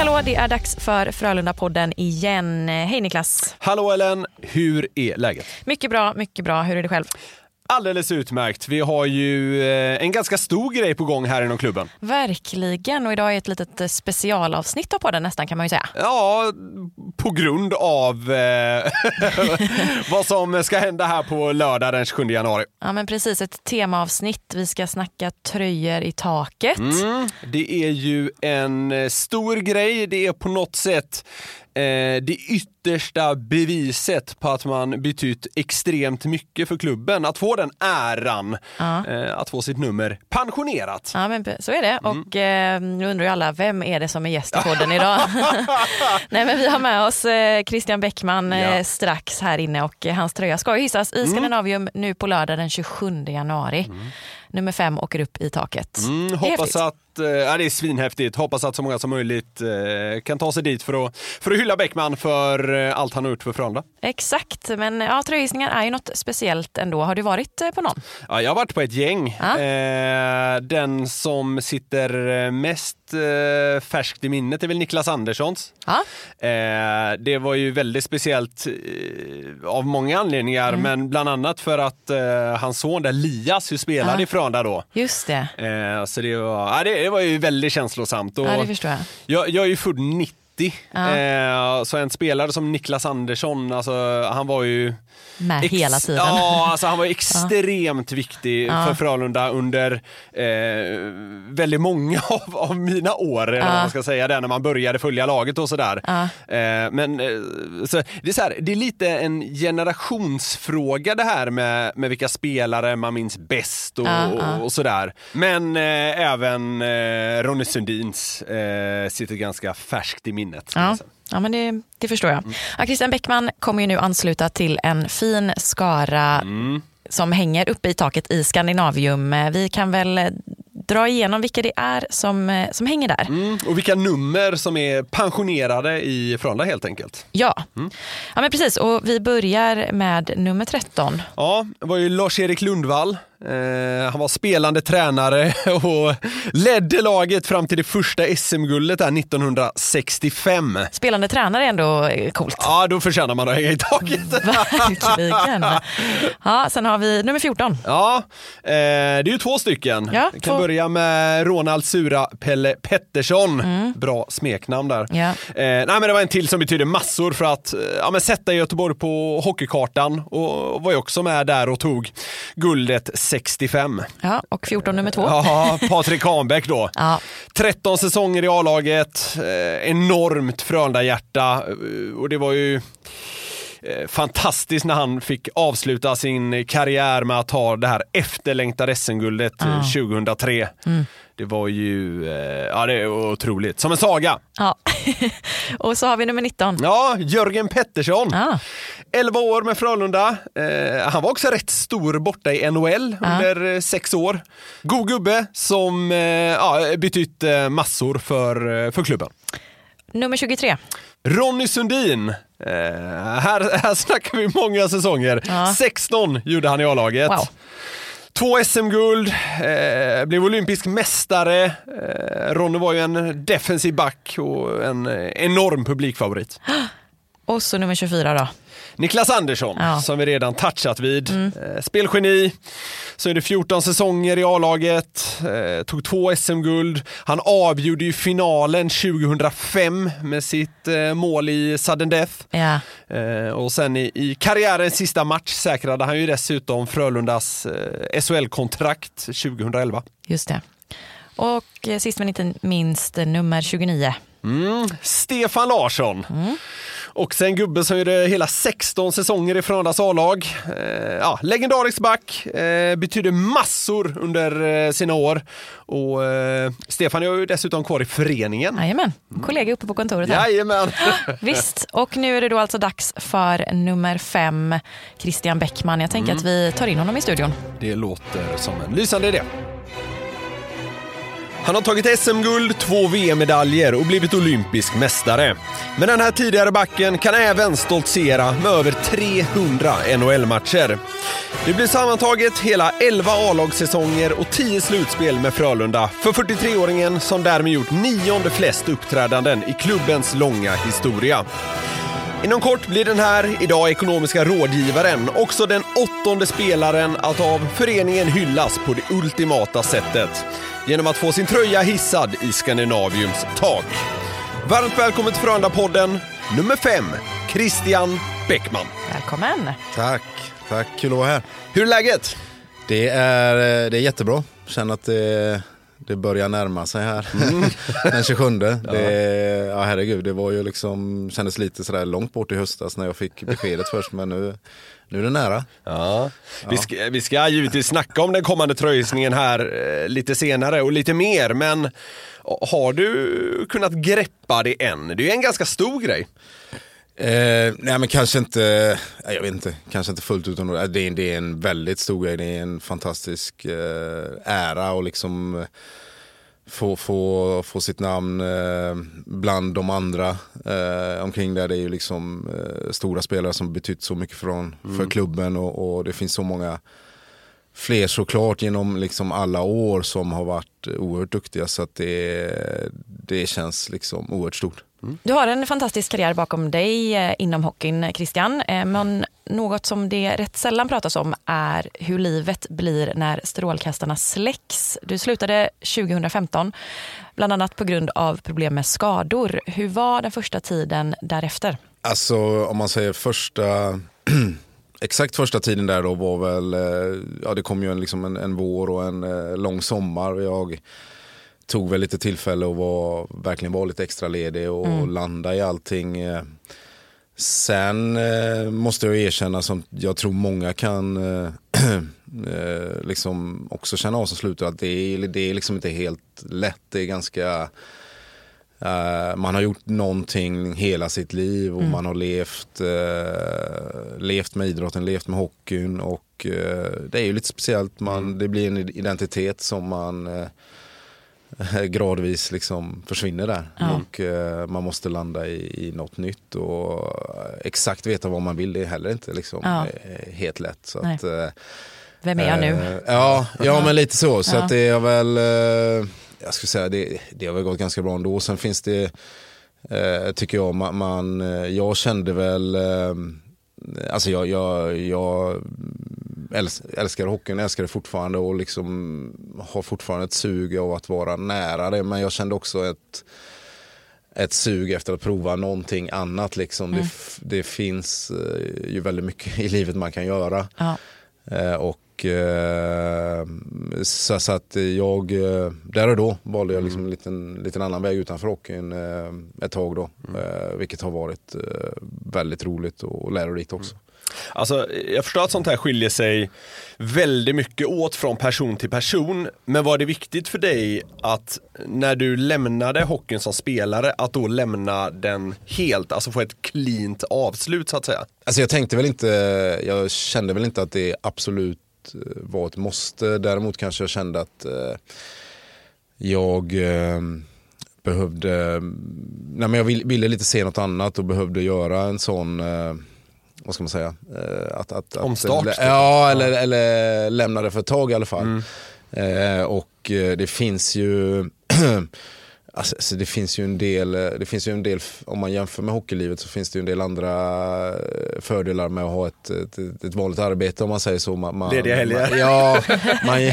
Hallå, det är dags för Frölunda-podden igen. Hej Niklas! Hallå Ellen, hur är läget? Mycket bra, mycket bra. Hur är det själv? Alldeles utmärkt. Vi har ju eh, en ganska stor grej på gång här inom klubben. Verkligen, och idag är ett litet eh, specialavsnitt av podden nästan kan man ju säga. Ja, på grund av eh, vad som ska hända här på lördag den 27 januari. Ja men precis, ett temaavsnitt. Vi ska snacka tröjor i taket. Mm, det är ju en stor grej. Det är på något sätt eh, det yttersta beviset på att man betytt extremt mycket för klubben. Att få den äran, eh, att få sitt nummer pensionerat. Ja men så är det och eh, nu undrar ju alla, vem är det som är gäst i podden idag? Nej men vi har med oss eh, Christian Bäckman eh, Ja. strax här inne och eh, hans tröja ska ju hissas i Skandinavium nu på lördag den 27 januari. Nummer fem åker upp i taket. Mm, hoppas att, ja, det är svinhäftigt. Hoppas att så många som möjligt eh, kan ta sig dit för att, för att hylla Bäckman för eh, allt han har gjort för Frölunda. Exakt, men ja, tröjhissningar är ju något speciellt ändå. Har du varit eh, på någon? Ja, jag har varit på ett gäng. Ja. Eh, den som sitter eh, mest eh, färskt i minnet är väl Niklas Anderssons. Ja. Eh, det var ju väldigt speciellt eh, av många anledningar, Mm. men bland annat för att eh, hans son där, Lias, ju spelade Ja. i Frölunda då. Just det. Eh, så det var, ja, det var ju väldigt känslosamt. Och Ja, det förstår jag. jag, jag är ju född 90. Ja. Eh, så en spelare som Niklas Andersson, alltså, han var ju Med hela tiden. Ja, alltså han var extremt viktig Ja. för Frölunda under eh, väldigt många av, av mina år, vad man ska säga, där när man började följa laget och sådär. Ja. Eh, men eh, så, det, är så här, det är lite en generationsfråga det här med, med vilka spelare man minns bäst och, Ja, ja. och, och sådär. Men eh, även eh, Ronny Sundins sitter ganska färskt i minnet. Man Ja. Ja, men det, det förstår Mm. jag. Ja, Christian Bäckman kommer ju nu ansluta till en fin skara Mm. som hänger uppe i taket i Skandinavium. Vi kan väl eh, dra igenom vilka det är som, eh, som hänger där. Mm, och vilka nummer som är pensionerade i Frölunda helt enkelt. Ja. Mm. ja, men precis. Och vi börjar med nummer 13. Ja, det var ju Lars-Erik Lundvall. Eh, han var spelande tränare och ledde laget fram till det första SM-guldet där 1965. Spelande tränare är ändå eh, coolt. Ja, då förtjänar man att hänga i taket. Verkligen. Ja, sen har vi nummer 14. Ja, eh, det är ju två stycken. Ja, Vi kan två. börja med Ronald Sura Pelle Pettersson. Bra smeknamn där. Mm. Ja. Eh, nej, men det var en till som betyder massor för att ja, men sätta Göteborg på hockeykartan och var ju också med där och tog guldet 65. Ja, och 14 nummer 2. Ja, Patrik Kahnbäck då. Ja. 13 säsonger i A-laget, eh, enormt Frölunda-hjärta eh, och det var ju eh, fantastiskt när han fick avsluta sin karriär med att ta det här efterlängtade SM-guldet eh, 2003. Det var ju, eh, ja det är otroligt, som en saga. ja. och så har vi nummer 19. Ja, Jörgen Pettersson. Ja. 11 år med Frölunda. Eh, han var också rätt stor borta i NHL under eh, sex år. God gubbe som eh, ja, betytt eh, massor för, för klubben. Nummer 23. Ronny Sundin. Eh, här, här snackar vi många säsonger. Ja. 16 gjorde han i A-laget. Wow. Två SM-guld, eh, blev olympisk mästare. Eh, Ronny var ju en defensiv back och en eh, enorm publikfavorit. Och så nummer 24 då. Niklas Andersson, Ja. Mm. som vi redan touchat vid. Eh, spelgeni, så är det 14 säsonger i A-laget, eh, tog två SM-guld. Han avgjorde ju finalen 2005 med sitt eh, mål i sudden death. Ja. Och sen i, i karriärens sista match säkrade han ju dessutom Frölundas SHL-kontrakt 2011. Just det. Och sist men inte minst nummer 29. Mm. Stefan Larsson. Också en gubbe som gjorde hela 16 säsonger i Frölundas A-lag. Eh, ja, legendarisk back, eh, betydde massor under eh, sina år. Och eh, Stefan är ju dessutom kvar i föreningen. Jajamän, kollega uppe på kontoret här. Jajamän! Visst, och nu är det då alltså dags för nummer fem, Christian Bäckman. Jag tänker att vi tar in honom i studion. Det låter som en lysande idé. Han har tagit SM-guld, två VM-medaljer och blivit olympisk mästare. Men den här tidigare backen kan även stoltsera med över 300 NHL-matcher. Det blir sammantaget hela 11 A-lagssäsonger och 10 slutspel med Frölunda för 43-åringen som därmed gjort nionde flest uppträdanden i klubbens långa historia. Inom kort blir den här idag ekonomiska rådgivaren också den åttonde spelaren att av föreningen hyllas på det ultimata sättet genom att få sin tröja hissad i Skandinaviums tak. Varmt välkommen till Frölunda-podden nummer fem, Christian Bäckman. Välkommen! Tack, tack. Kul att vara här. Hur är läget? Det är, det är jättebra. Känner att det, det börjar närma sig här. Den 27. Det, ja, herregud, det var ju liksom, kändes lite sådär långt bort i höstas när jag fick beskedet först. Men nu, nu är det nära. Ja. Vi, ska, vi ska givetvis snacka om den kommande tröjsningen här eh, lite senare och lite mer, men har du kunnat greppa det än? Det är ju en ganska stor grej. Eh, nej men kanske inte, nej, jag vet inte, kanske inte fullt ut. ändå. Eh, Det är, det är en väldigt stor grej, det är en fantastisk eh, ära och liksom eh, få, få, få sitt namn eh, bland de andra eh, omkring där. Det är ju liksom eh, stora spelare som betytt så mycket från, för klubben och, och det finns så många fler såklart genom liksom alla år som har varit oerhört duktiga så att det, det känns liksom oerhört stort. Du har en fantastisk karriär bakom dig eh, inom hockeyn, eh, Christian. Eh, men något som det rätt sällan pratas om är hur livet blir när strålkastarna släcks. Du slutade 2015, bland annat på grund av problem med skador. Hur var den första tiden därefter? Alltså om man säger första, exakt första tiden där då var väl, ja det kom ju en, liksom en, en vår och en eh, lång sommar. Jag tog väl lite tillfälle och var, verkligen var lite extra ledig och landa i allting. eh. Sen eh, måste jag erkänna som jag tror många kan eh, eh, liksom också känna av som slutar att det är, det är liksom inte helt lätt. Det är ganska Eh, man har gjort någonting hela sitt liv och man har levt, levt med idrotten, levt med hockeyn och det är ju lite speciellt. Man, Det blir en identitet som man gradvis liksom försvinner där. Och eh, man måste landa i, i något nytt och exakt veta vad man vill det är heller inte liksom, Ja. eh, helt lätt. Så Nej. att, eh, Vem är jag nu? Eh, Ja, ja men lite så. Så Ja. att det är väl, eh, jag skulle säga det, det har väl gått ganska bra ändå. Sen finns det, tycker jag, man, man, jag kände väl, alltså jag, jag, jag älskar hockeyn, älskar det fortfarande och liksom har fortfarande ett sug av att vara nära det. Men jag kände också ett ett sug efter att prova någonting annat. Liksom. Det, f- det finns eh, ju väldigt mycket i livet man kan göra. Ja. Eh, och eh, så, så att jag, där och då valde jag liksom en liten, liten annan väg utanför hockeyn ett tag då. Eh, vilket har varit väldigt roligt och lärorikt också. Alltså, jag förstår att sånt här skiljer sig väldigt mycket åt från person till person. Men var det viktigt för dig att när du lämnade hockeyn som spelare, att då lämna den helt, alltså få ett cleant avslut så att säga? Alltså jag tänkte väl inte, jag kände väl inte att det absolut eh, var ett måste. Däremot kanske jag kände att eh, jag eh, behövde, nej men jag ville, lite se något annat och behövde göra en sån, vad ska man säga? Eh, att, att, Omstart, Att, typ. ja, eller, eller lämna det för ett tag i alla fall. Eh, och eh, det finns ju Alltså, alltså det finns ju en del, eh, det finns ju en del, om man jämför med hockeylivet så finns det ju en del andra eh, fördelar med att ha ett, ett, ett vanligt arbete om man säger så. Man, man, Lediga helger. Man, ja, man,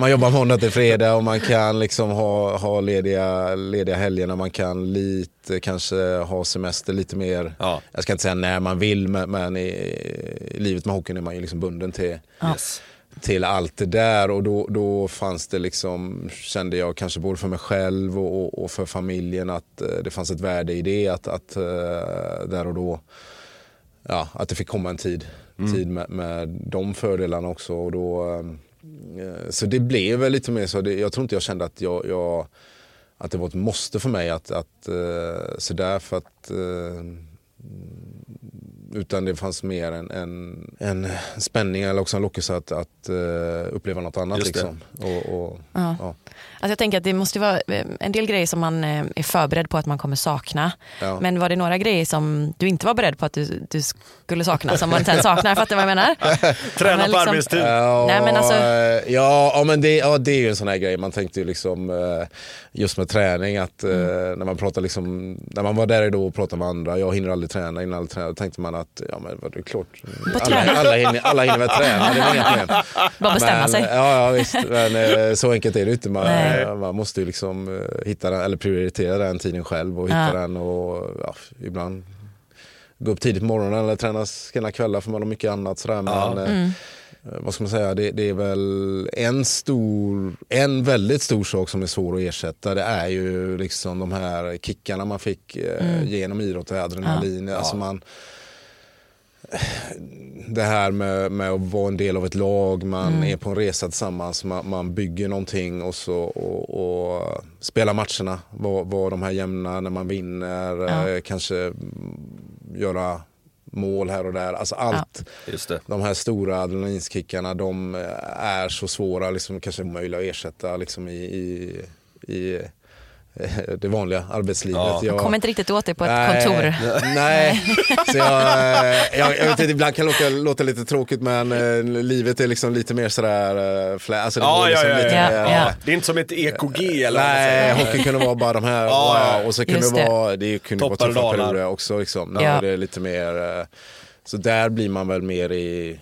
man jobbar måndag till fredag och man kan liksom ha, ha lediga, lediga helger när man kan lite, kanske ha semester lite mer. Ja. Jag ska inte säga när man vill men, men i, i livet med hockeyn är man ju liksom bunden till Yes. Till allt det där och då, då fanns det liksom, kände jag kanske både för mig själv och, och, och för familjen att eh, det fanns ett värde i det att, att eh, där och då, ja, att det fick komma en tid, tid med, med de fördelarna också och då, eh, så det blev väl lite mer så, det, jag tror inte jag kände att jag, jag att det var ett måste för mig att, att sådär för att utan det fanns mer en, en, en spänning eller också en lockelse att, att eh, uppleva något annat. Just det. Liksom. Och, och, Ja. ja. Alltså jag tänker att det måste vara eh, en del grejer som man eh, är förberedd på att man kommer sakna. Ja. Men var det några grejer som du inte var beredd på att du, du skulle sakna, som man sen saknar? Fattar du vad jag menar? Träna Men på liksom- arbetstid. Ja, Nej, men alltså- ja, men det, ja, det är ju en sån här grej. Man tänkte ju liksom eh, just med träning att Mm. när man pratar liksom, när man var där då och pratade med andra, jag hinner aldrig träna, innan aldrig träna, då tänkte man att ja men vad det är klart. Alla, träna. alla, hinner, alla hinner väl träna, det inga problem. Bara bestämma men, sig. Ja, ja visst, men så enkelt är det ju inte. Man, Nej. Man måste ju liksom eh, hitta den, eller prioritera den tiden själv och hitta Ja. den och ja, ibland gå upp tidigt på morgonen eller träna sena kvällar för man har mycket annat sådär. Men, Ja. eh, Mm. Eh, vad ska man säga, det, det är väl en stor, en väldigt stor sak som är svår att ersätta. Det är ju liksom de här kickarna man fick eh, genom idrott och adrenalin. Alltså man, det här med, med att vara en del av ett lag, man är på en resa tillsammans, man, man bygger någonting och så och, och spelar matcherna, vara var de här jämna när man vinner, Ja. eh, kanske mm, göra mål här och där. Alltså allt Just det. de här stora adrenalinkickarna de är så svåra, liksom, kanske omöjliga att ersätta liksom, i, i, i det vanliga arbetslivet. Ja. Jag, Kommer inte riktigt åt det på ett nej, kontor. Nej, så jag, eh, jag, jag vet inte, ibland kan det låta, låta lite tråkigt men eh, livet är liksom lite mer sådär, eh, flä, alltså det Ja, går ja, liksom ja, lite ja. mer, Ja. Det är inte som ett EKG eller Nej, hockeyn kunde vara bara de här, wow, och så kunde det det. vara, det kunde vara Toppar tuffa perioder också. Liksom. Nu Ja. är det lite mer, så där blir man väl mer i,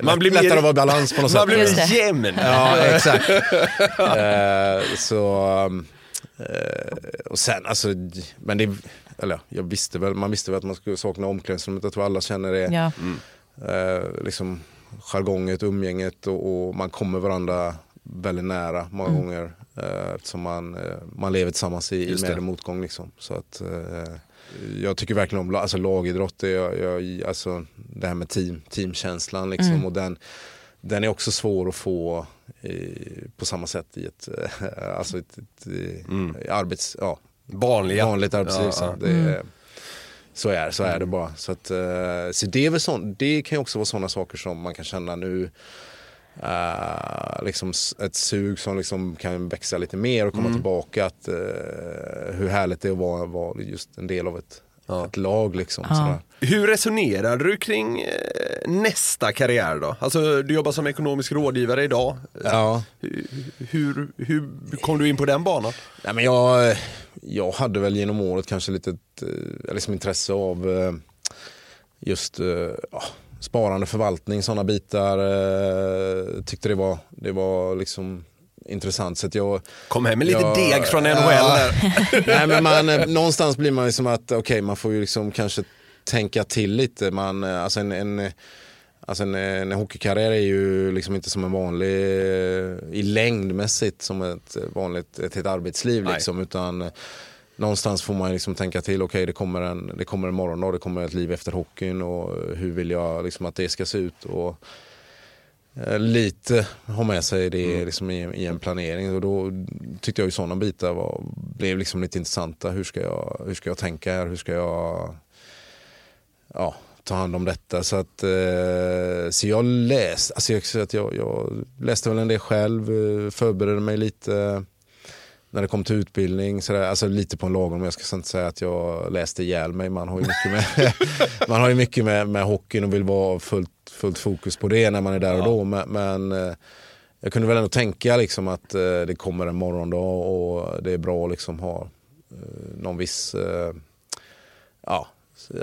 Man blir lättare mer- att vara i balans på något Man sätt. blir Just det. jämn. Ja, exakt. eh, så, eh, och sen alltså, men det, eller ja, jag visste väl, man visste väl att man skulle sakna omklädningsrummet. Jag tror alla känner det. Ja. Eh, liksom jargonget, umgänget och, och man kommer varandra väldigt nära många gånger. Eh, eftersom man, man lever tillsammans i, i med och motgång. Liksom. Så att, jag tycker verkligen om alltså, lagidrott. Jag, jag, alltså, det här med team, teamkänslan. Liksom, och den, den är också svår att få i, på samma sätt i ett, eh, alltså ett, ett, eh, arbets, ja, Vanliga. vanligt arbetsliv. Ja, är- så, är, så är det bara. Så, att, eh, så det, är väl sån, det kan ju också vara sådana saker som man kan känna nu. Eh, liksom ett sug som liksom kan växa lite mer och komma Mm. tillbaka. Att, eh, hur härligt det är att vara, vara just en del av ett, Ja. ett lag. Liksom, Ja. Hur resonerar du kring eh, nästa karriär då? Alltså du jobbar som ekonomisk rådgivare idag. Ja. Hur, hur kom du in på den banan? Nej, men jag, jag hade väl genom året kanske lite ett, liksom intresse av just ja, sparande, förvaltning, sådana bitar. eh, Tyckte det var, det var liksom intressant. Så jag, Kom hem med lite Ja, deg från NHL ja. Nej, men man, eh, någonstans blir man ju som att, okej man får ju liksom kanske tänka till lite. Man, eh, alltså en, en, alltså en, en hockeykarriär är ju liksom inte som en vanlig, eh, i längdmässigt som ett vanligt ett, ett arbetsliv liksom. Utan någonstans får man liksom tänka till, okej det, kommer en, det kommer en morgondag, det kommer ett liv efter hockeyn och hur vill jag liksom att det ska se ut. Och, eh, lite ha med sig det liksom i, i en planering. Och då tyckte jag ju sådana bitar var, blev liksom lite intressanta. Hur ska, jag, hur ska jag tänka här? Hur ska jag ja, ta hand om detta? Så, att, eh, så jag läste, alltså jag, jag, jag läste väl en del själv, eh, förberedde mig lite. När det kom till utbildning, så där, alltså lite på en lagom, jag ska inte säga att jag läste ihjäl mig. Man har ju mycket med, man har ju mycket med, med hockeyn och vill vara fullt, fullt fokus på det när man är där och då. Men, men eh, jag kunde väl ändå tänka liksom att eh, det kommer en morgondag och det är bra att liksom ha eh, någon viss, eh, ja,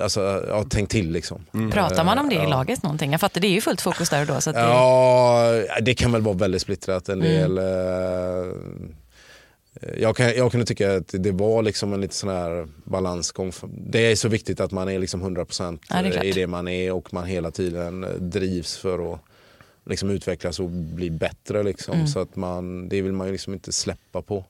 alltså jag har tänkt till liksom. Pratar man om det i Ja. laget någonting? Jag fattar, det är ju fullt fokus där och då. Så att det, Ja, det kan väl vara väldigt splittrat. En del... Eh, jag, kan, jag kunde tycka att det var liksom en lite sån här balansgång. Det är så viktigt att man är liksom 100% Ja, det klart. i det man är och man hela tiden drivs för att liksom utvecklas och bli bättre. Liksom. Mm. Så att man, det vill man ju liksom inte släppa på.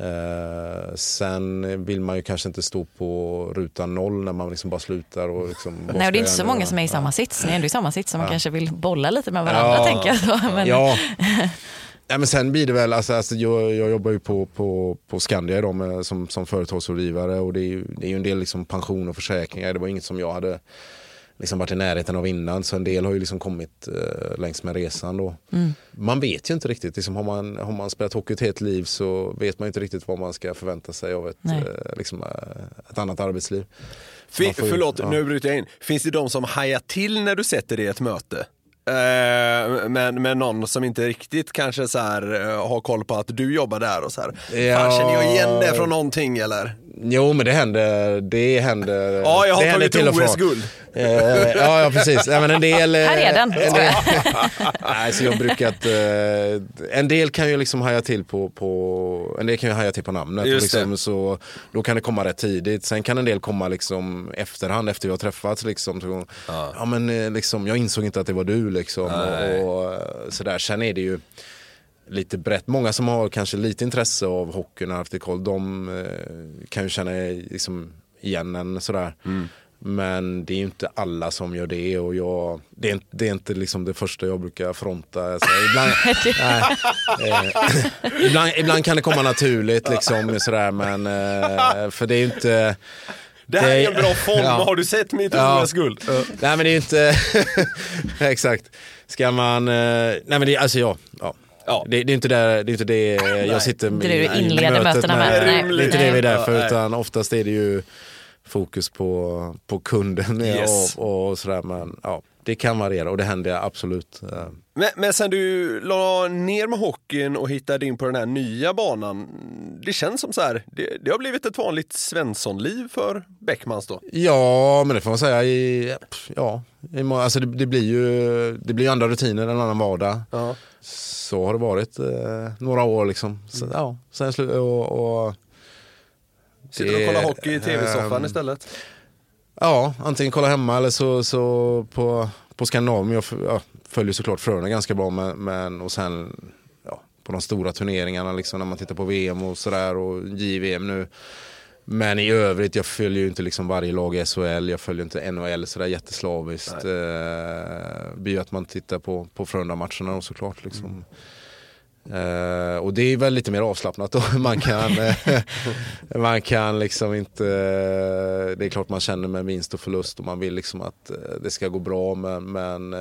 Eh, sen vill man ju kanske inte stå på ruta noll när man liksom bara slutar. Och liksom, Nej, och det är inte så många som är i samma sits. Ni är ändå i samma sits så man Ja. kanske vill bolla lite med varandra tänker jag. Men, Ja. Ja, men sen blir det väl, alltså, alltså, jag, jag jobbar ju på, på, på Skandia idag med, som, som företagsrådgivare och det är ju, det är ju en del liksom pension och försäkringar. Det var inget som jag hade liksom varit i närheten av innan så en del har ju liksom kommit eh, längs med resan då. Mm. Man vet ju inte riktigt, liksom, har, man, har man spelat hockey ett helt liv så vet man ju inte riktigt vad man ska förvänta sig av ett, eh, liksom, eh, ett annat arbetsliv. Fin, får ju- förlåt, ja. nu bryter jag in. Finns det de som hajar till när du sätter dig i ett möte? Eh, men, men någon som inte riktigt kanske så här, eh, har koll på att du jobbar där och så här. Ja. Fan, känner jag igen det från någonting eller? Jo men det händer, det händer. Ja, jag har det tagit till och från. OS-guld. Eh, ja, ja precis. Ja, men en del, Här är den. En del, nej, så jag brukar att, eh, en del kan ju liksom haja till på, på en del kan ju haja till på namnet. Och liksom, så, då kan det komma rätt tidigt. Sen kan en del komma liksom efterhand efter vi har träffats. Liksom, så, ja. men, eh, liksom, jag insåg inte att det var du. Liksom, och, och, eh, sådär. Sen är det ju lite brett. Många som har kanske lite intresse av hockeyn och haft koll, de eh, kan ju känna liksom, igen en sådär. Men det är ju inte alla som gör det och jag, det är inte det, är inte liksom det första jag brukar fronta. Alltså, ibland, nej, eh, ibland, ibland kan det komma naturligt liksom sådär men eh, för det är ju inte Det här Det- är en bra form, Ja. har du sett mitt Ja. OS-guld? Nej men det är ju inte, exakt. Ska man, eh, nej men det, alltså ja. ja. Ja. Det, det är inte där, det är inte det jag sitter Det är det du inleder mötena med. Nej, Nej. det är inte det vi är där för nej. utan oftast är det ju fokus på, på kunden Yes. och, och sådär men ja. Det kan variera och det händer absolut. eh. Men, men sen du la ner med hockeyn och hittade in på den här nya banan. Det känns som så här, det, det har blivit ett vanligt Svenssonliv för Bäckmans då. Ja, men det får man säga. I, ja, i, alltså det, det blir ju det blir ju andra rutiner, en annan vardag. Ja. Så har det varit eh, några år liksom. Så, ja, sen slu- och, och Sitter du och kollar hockey i tv-soffan ehm, istället? Ja, antingen kolla hemma eller så, så på, på Skandinavien. Jag f- ja, följer såklart Frölunda ganska bra men, men och sen ja, på de stora turneringarna liksom när man tittar på VM och sådär och JVM nu. Men i övrigt, jag följer ju inte liksom varje lag i SHL, jag följer inte NHL sådär jätteslaviskt. Eh, Det blir ju att man tittar på, på Frölunda-matcherna och såklart. Liksom. Eh, och det är väl lite mer avslappnat då. Man kan, eh, man kan liksom inte, eh, det är klart man känner med vinst och förlust och man vill liksom att eh, det ska gå bra men, men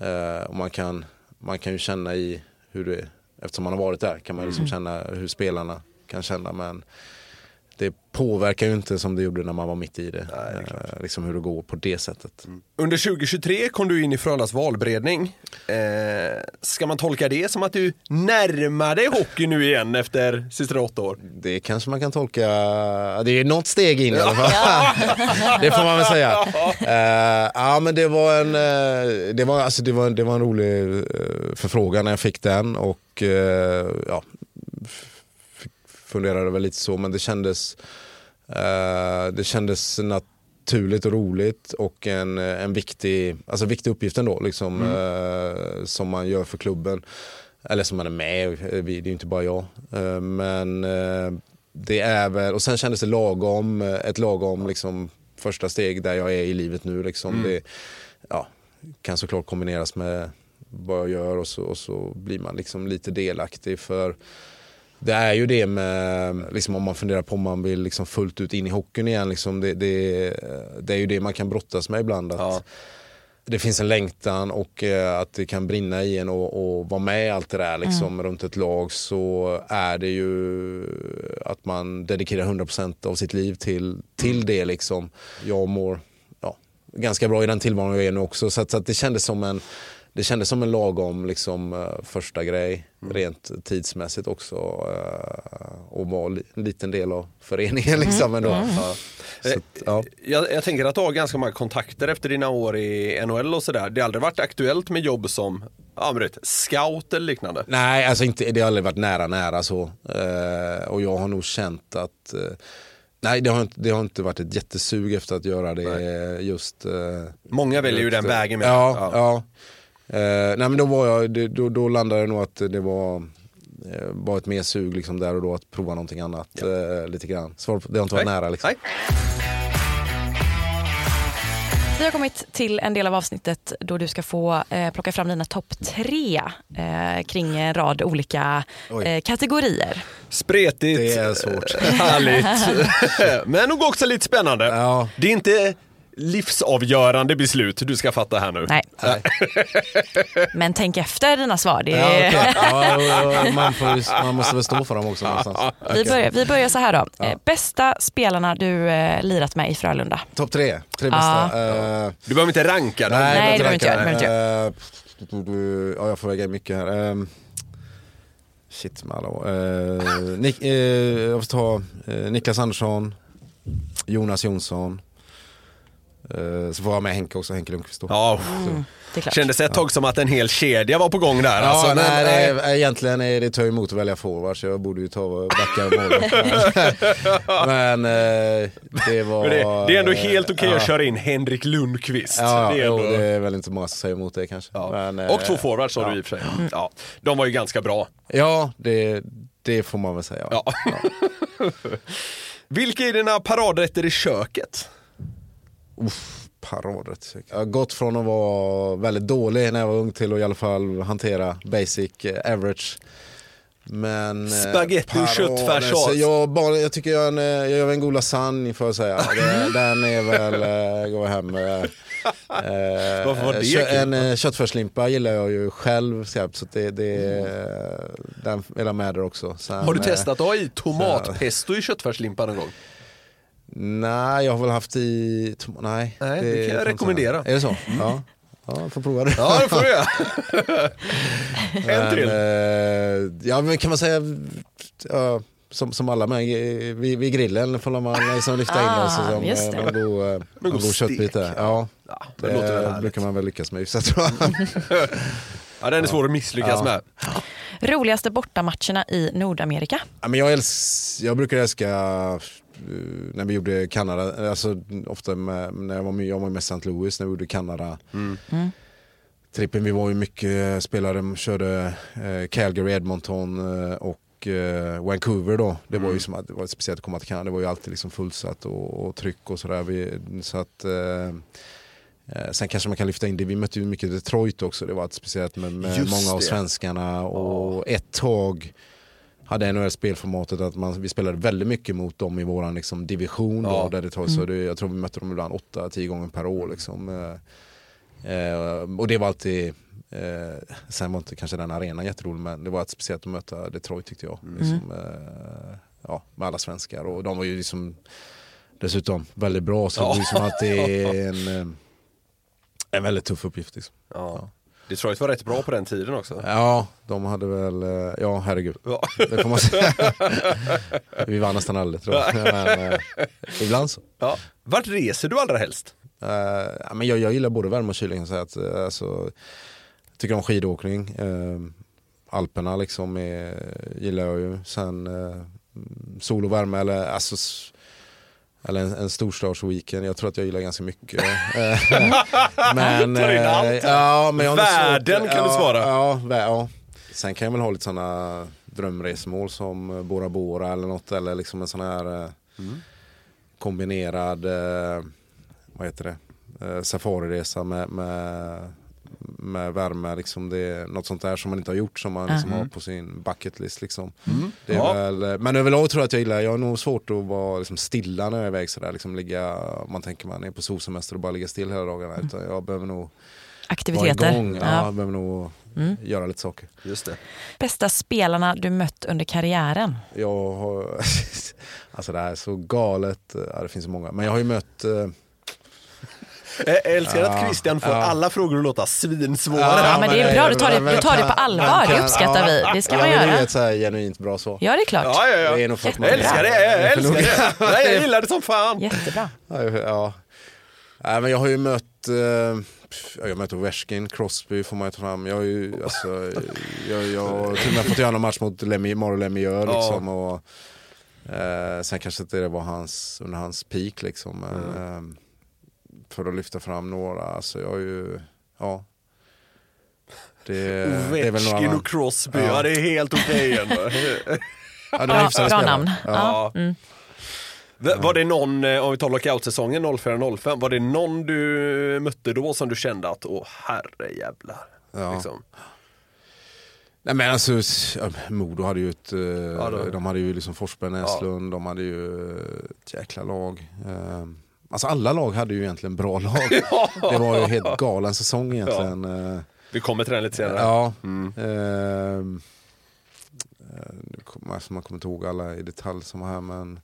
eh, och man, kan, man kan ju känna i hur det, eftersom man har varit där kan man liksom känna hur spelarna kan känna men det påverkar ju inte som det gjorde när man var mitt i det. eh, liksom hur det går på det sättet. Under 2023 kom du in i Frölundas valberedning. Eh, ska man tolka det som att du närmar dig hockey nu igen efter sista åtta år? Det kanske man kan tolka, det är något steg in i alla fall. det får man väl säga. Eh, ja men det var en, eh, det var, alltså, det var, det var en rolig uh, förfrågan när jag fick den och eh, ja, funderade väl lite så men det kändes, eh, det kändes naturligt och roligt och en, en viktig, alltså viktig uppgift ändå liksom, eh, som man gör för klubben. Eller som man är med, eh, det är ju inte bara jag. Eh, Men eh, det är väl, och sen kändes det lagom, ett lagom liksom första steg där jag är i livet nu. Liksom. Det ja, kan såklart kombineras med vad jag gör och så, och så blir man liksom lite delaktig. för det är ju det med, liksom om man funderar på om man vill liksom fullt ut in i hockeyn igen, liksom det, det, det är ju det man kan brottas med ibland. Att, Ja. det finns en längtan och eh, att det kan brinna i en och, och vara med i allt det där liksom, runt ett lag så är det ju att man dedikerar 100% av sitt liv till, till det. Liksom. Jag mår ja, ganska bra i den tillvaron jag är nu också så, att, så att det kändes som en det kändes som en lagom liksom, eh, första grej rent tidsmässigt också. eh, och vara li- en liten del av föreningen. Liksom, ändå. Ja. Så att, ja. Jag, jag tänker att du har ganska många kontakter efter dina år i NHL och sådär. Det har aldrig varit aktuellt med jobb som ja, men vet, scout eller liknande? Nej, alltså inte, det har aldrig varit nära nära så. Eh, och jag har nog känt att eh, Nej, det har, inte, det har inte varit ett jättesug efter att göra det just. Eh, Många väljer ju den just, eh, vägen med. Ja, ja. Eh, nej men då var jag, det, då, då landade det nog att det var eh, bara ett mer sug liksom där och då att prova någonting annat eh, lite grann. På, det har inte varit Nej. nära liksom. Nej. Vi har kommit till en del av avsnittet då du ska få eh, plocka fram dina topp tre eh, kring en rad olika eh, kategorier. Spretigt. Det är svårt. Härligt. Men nog också lite spännande. Ja. Det är inte livsavgörande beslut du ska fatta här nu. Nej. Nej. Men tänk efter dina svar. Det är... ja, ja, ja, man, får, man måste väl stå för dem också någonstans. vi, börjar, vi börjar så här då. Eh, bästa spelarna du eh, lirat med i Frölunda? Topp tre, tre bästa. Eh, Du behöver inte ranka dem. Nej, jag det behöver inte jag, det behöver Eh, Ja, jag får väga mycket här. Ehm, Shit med alla år. Eh, Nick, Jag får ta Niklas Andersson, Jonas Jonsson. Eh, Så får jag med Henke också, Henke Lundqvist då. Ja, Det är klart. kändes ett tag som att en hel kedja var på gång där. Ja, alltså, nej, eh, nej, egentligen är det tar emot att välja forward så jag borde ju ta backa och. Men eh, det var... men det, det är ändå helt okej ja. att köra in Henrik Lundqvist. Ja, det är jo, ändå... det är väl inte många som säger emot det kanske. ja. Men, eh, och två forwards sa ja. du i och för sig. Ja, de var ju ganska bra. Ja, det, det får man väl säga. Ja. Vilka är dina paradrätter i köket? Uff, paradrätt. Jag har gått från att vara väldigt dålig när jag var ung till att i alla fall hantera basic eh, average. Men, eh, Spaghetti och köttfärssås. så Jag, bara, jag tycker jag, är en, eh, jag gör en god lasagne får jag säga. Det, den är väl, går hem. Varför var det kö- kul? En köttfärslimpa gillar jag ju själv så det, det, den är med där också. Sen, Har du testat att ha i tomatpesto i köttfärslimpa någon gång? Nej, jag har väl haft i... Nej, Nej, det kan jag rekommendera. Är det så? Ja. ja, jag får prova det. Ja, det får du göra. en till. eh, ja, men kan man säga, ja, som, som alla med, vid, vid grillen får man liksom lyfta in Ah, det så som just det. eh, god, eh, någon god god köttbit. stek. Ja, Ja, det, det låter väl härligt. brukar man väl lyckas med hyfsat tror jag. Ja, den är svår att misslyckas Ja. med. Roligaste bortamatcherna i Nordamerika? Ja, men jag, älsk, jag brukar älska när vi gjorde Kanada, alltså ofta med, när jag var med, jag var med St. Louis när vi gjorde Kanada. Trippen, vi var ju mycket spelare, körde eh, Calgary, Edmonton eh, och eh, Vancouver då. Det var ju som att det var speciellt att komma till Kanada, det var ju alltid liksom fullsatt och, och tryck och sådär. Vi- Så att eh, Eh, sen kanske man kan lyfta in det, vi mötte ju mycket Detroit också, det var ett speciellt med, med många av svenskarna och ett tag hade NHL spelformatet att man, vi spelade väldigt mycket mot dem i våran liksom, division. Ja. Då, där Detroit, så det, jag tror vi mötte dem ibland 8-10 gånger per år. Liksom. Eh, eh, och det var alltid, eh, sen var inte kanske den arenan jätterolig men det var ett speciellt att möta Detroit tyckte jag. Liksom, eh, ja, med alla svenskar och de var ju liksom dessutom väldigt bra så det var ju som att det är en, eh, en väldigt tuff uppgift. Liksom. Ja. Detroit var rätt bra på den tiden också. Ja, de hade väl, eh, ja herregud. Ja. Det får man säga. Vi vann nästan aldrig tror jag. Men, eh, ibland så. Ja. Vart reser du allra helst? Eh, men jag, jag gillar både värme och kyla. kan jag säga. Att, eh, alltså, jag tycker om skidåkning. Uh, Alperna liksom är, gillar jag ju. Sen uh, sol och värme eller, alltså, eller en, en storstadsweekend. Jag tror att jag gillar ganska mycket. Men, Tar in eh, allt. ja, men jag Världen svårt- kan du svara. Ja, ja. Sen kan jag väl ha lite sådana drömresmål som eh, Bora Bora eller något. Eller liksom en sån här eh, kombinerad, eh, vad heter det, safariresa med, med, med värme. Liksom det är något sånt där som man inte har gjort som man liksom har på sin bucket list. Liksom. Det är Ja. väl, men överlag tror jag att jag gillar, jag har nog svårt att vara liksom, stilla när jag är iväg sådär. Liksom, ligga, man tänker man är på solsemester och bara ligga still hela dagarna. Utan jag behöver nog Aktiviteter. igång. Ja. Ja. Jag behöver nog göra lite saker. Just det. Bästa spelarna du mött under karriären? Jag har, alltså det här är så galet, ja, det finns så många. Men jag har ju mött eh, Jag älskar att Christian får ja. alla frågor att låta svinsvåra. Ja, men det är bra, du tar det- du tar det på allvar, det uppskattar vi. Det ska man göra. Det är ett så här genuint bra svar. Ja, det är klart. Ja, ja, ja. Det är nog för att man- Jag älskar det, jag älskar det. Nej, jag gillar det som fan. Jättebra. Ja, ja. Nej, men jag har ju mött, eh, jag har mött Ovechkin, Crosby får man ju ta fram. Jag har ju, alltså, jag, jag har till och med fått göra någon match mot Lemi, Mauro Lemieux liksom. Och, eh, sen kanske inte det var hans, under hans peak liksom. Men, eh, för att lyfta fram några, alltså jag har ju, ja. Det, det är väl Ovechkin några, och Crosby, Ja. ja det är helt okej ändå. ja, det är hyfsade bra spelare. namn. Ja. Ja. V- Var det någon, eh, om vi tar lockout-säsongen 04-05, var det någon du mötte då som du kände att åh herre jävlar. Ja. Liksom. Nej men alltså, ja, Modo hade ju ett, eh, då- de hade ju liksom Forsberg, Näslund, de hade ju ett jäkla lag. Eh, alltså alla lag hade ju egentligen bra lag. Det var ju helt galen säsong egentligen. Ja. Vi kommer till den lite senare. ja. Mm. Eh, eh, nu kommer- alltså, man kommer inte ihåg alla i detalj som var här men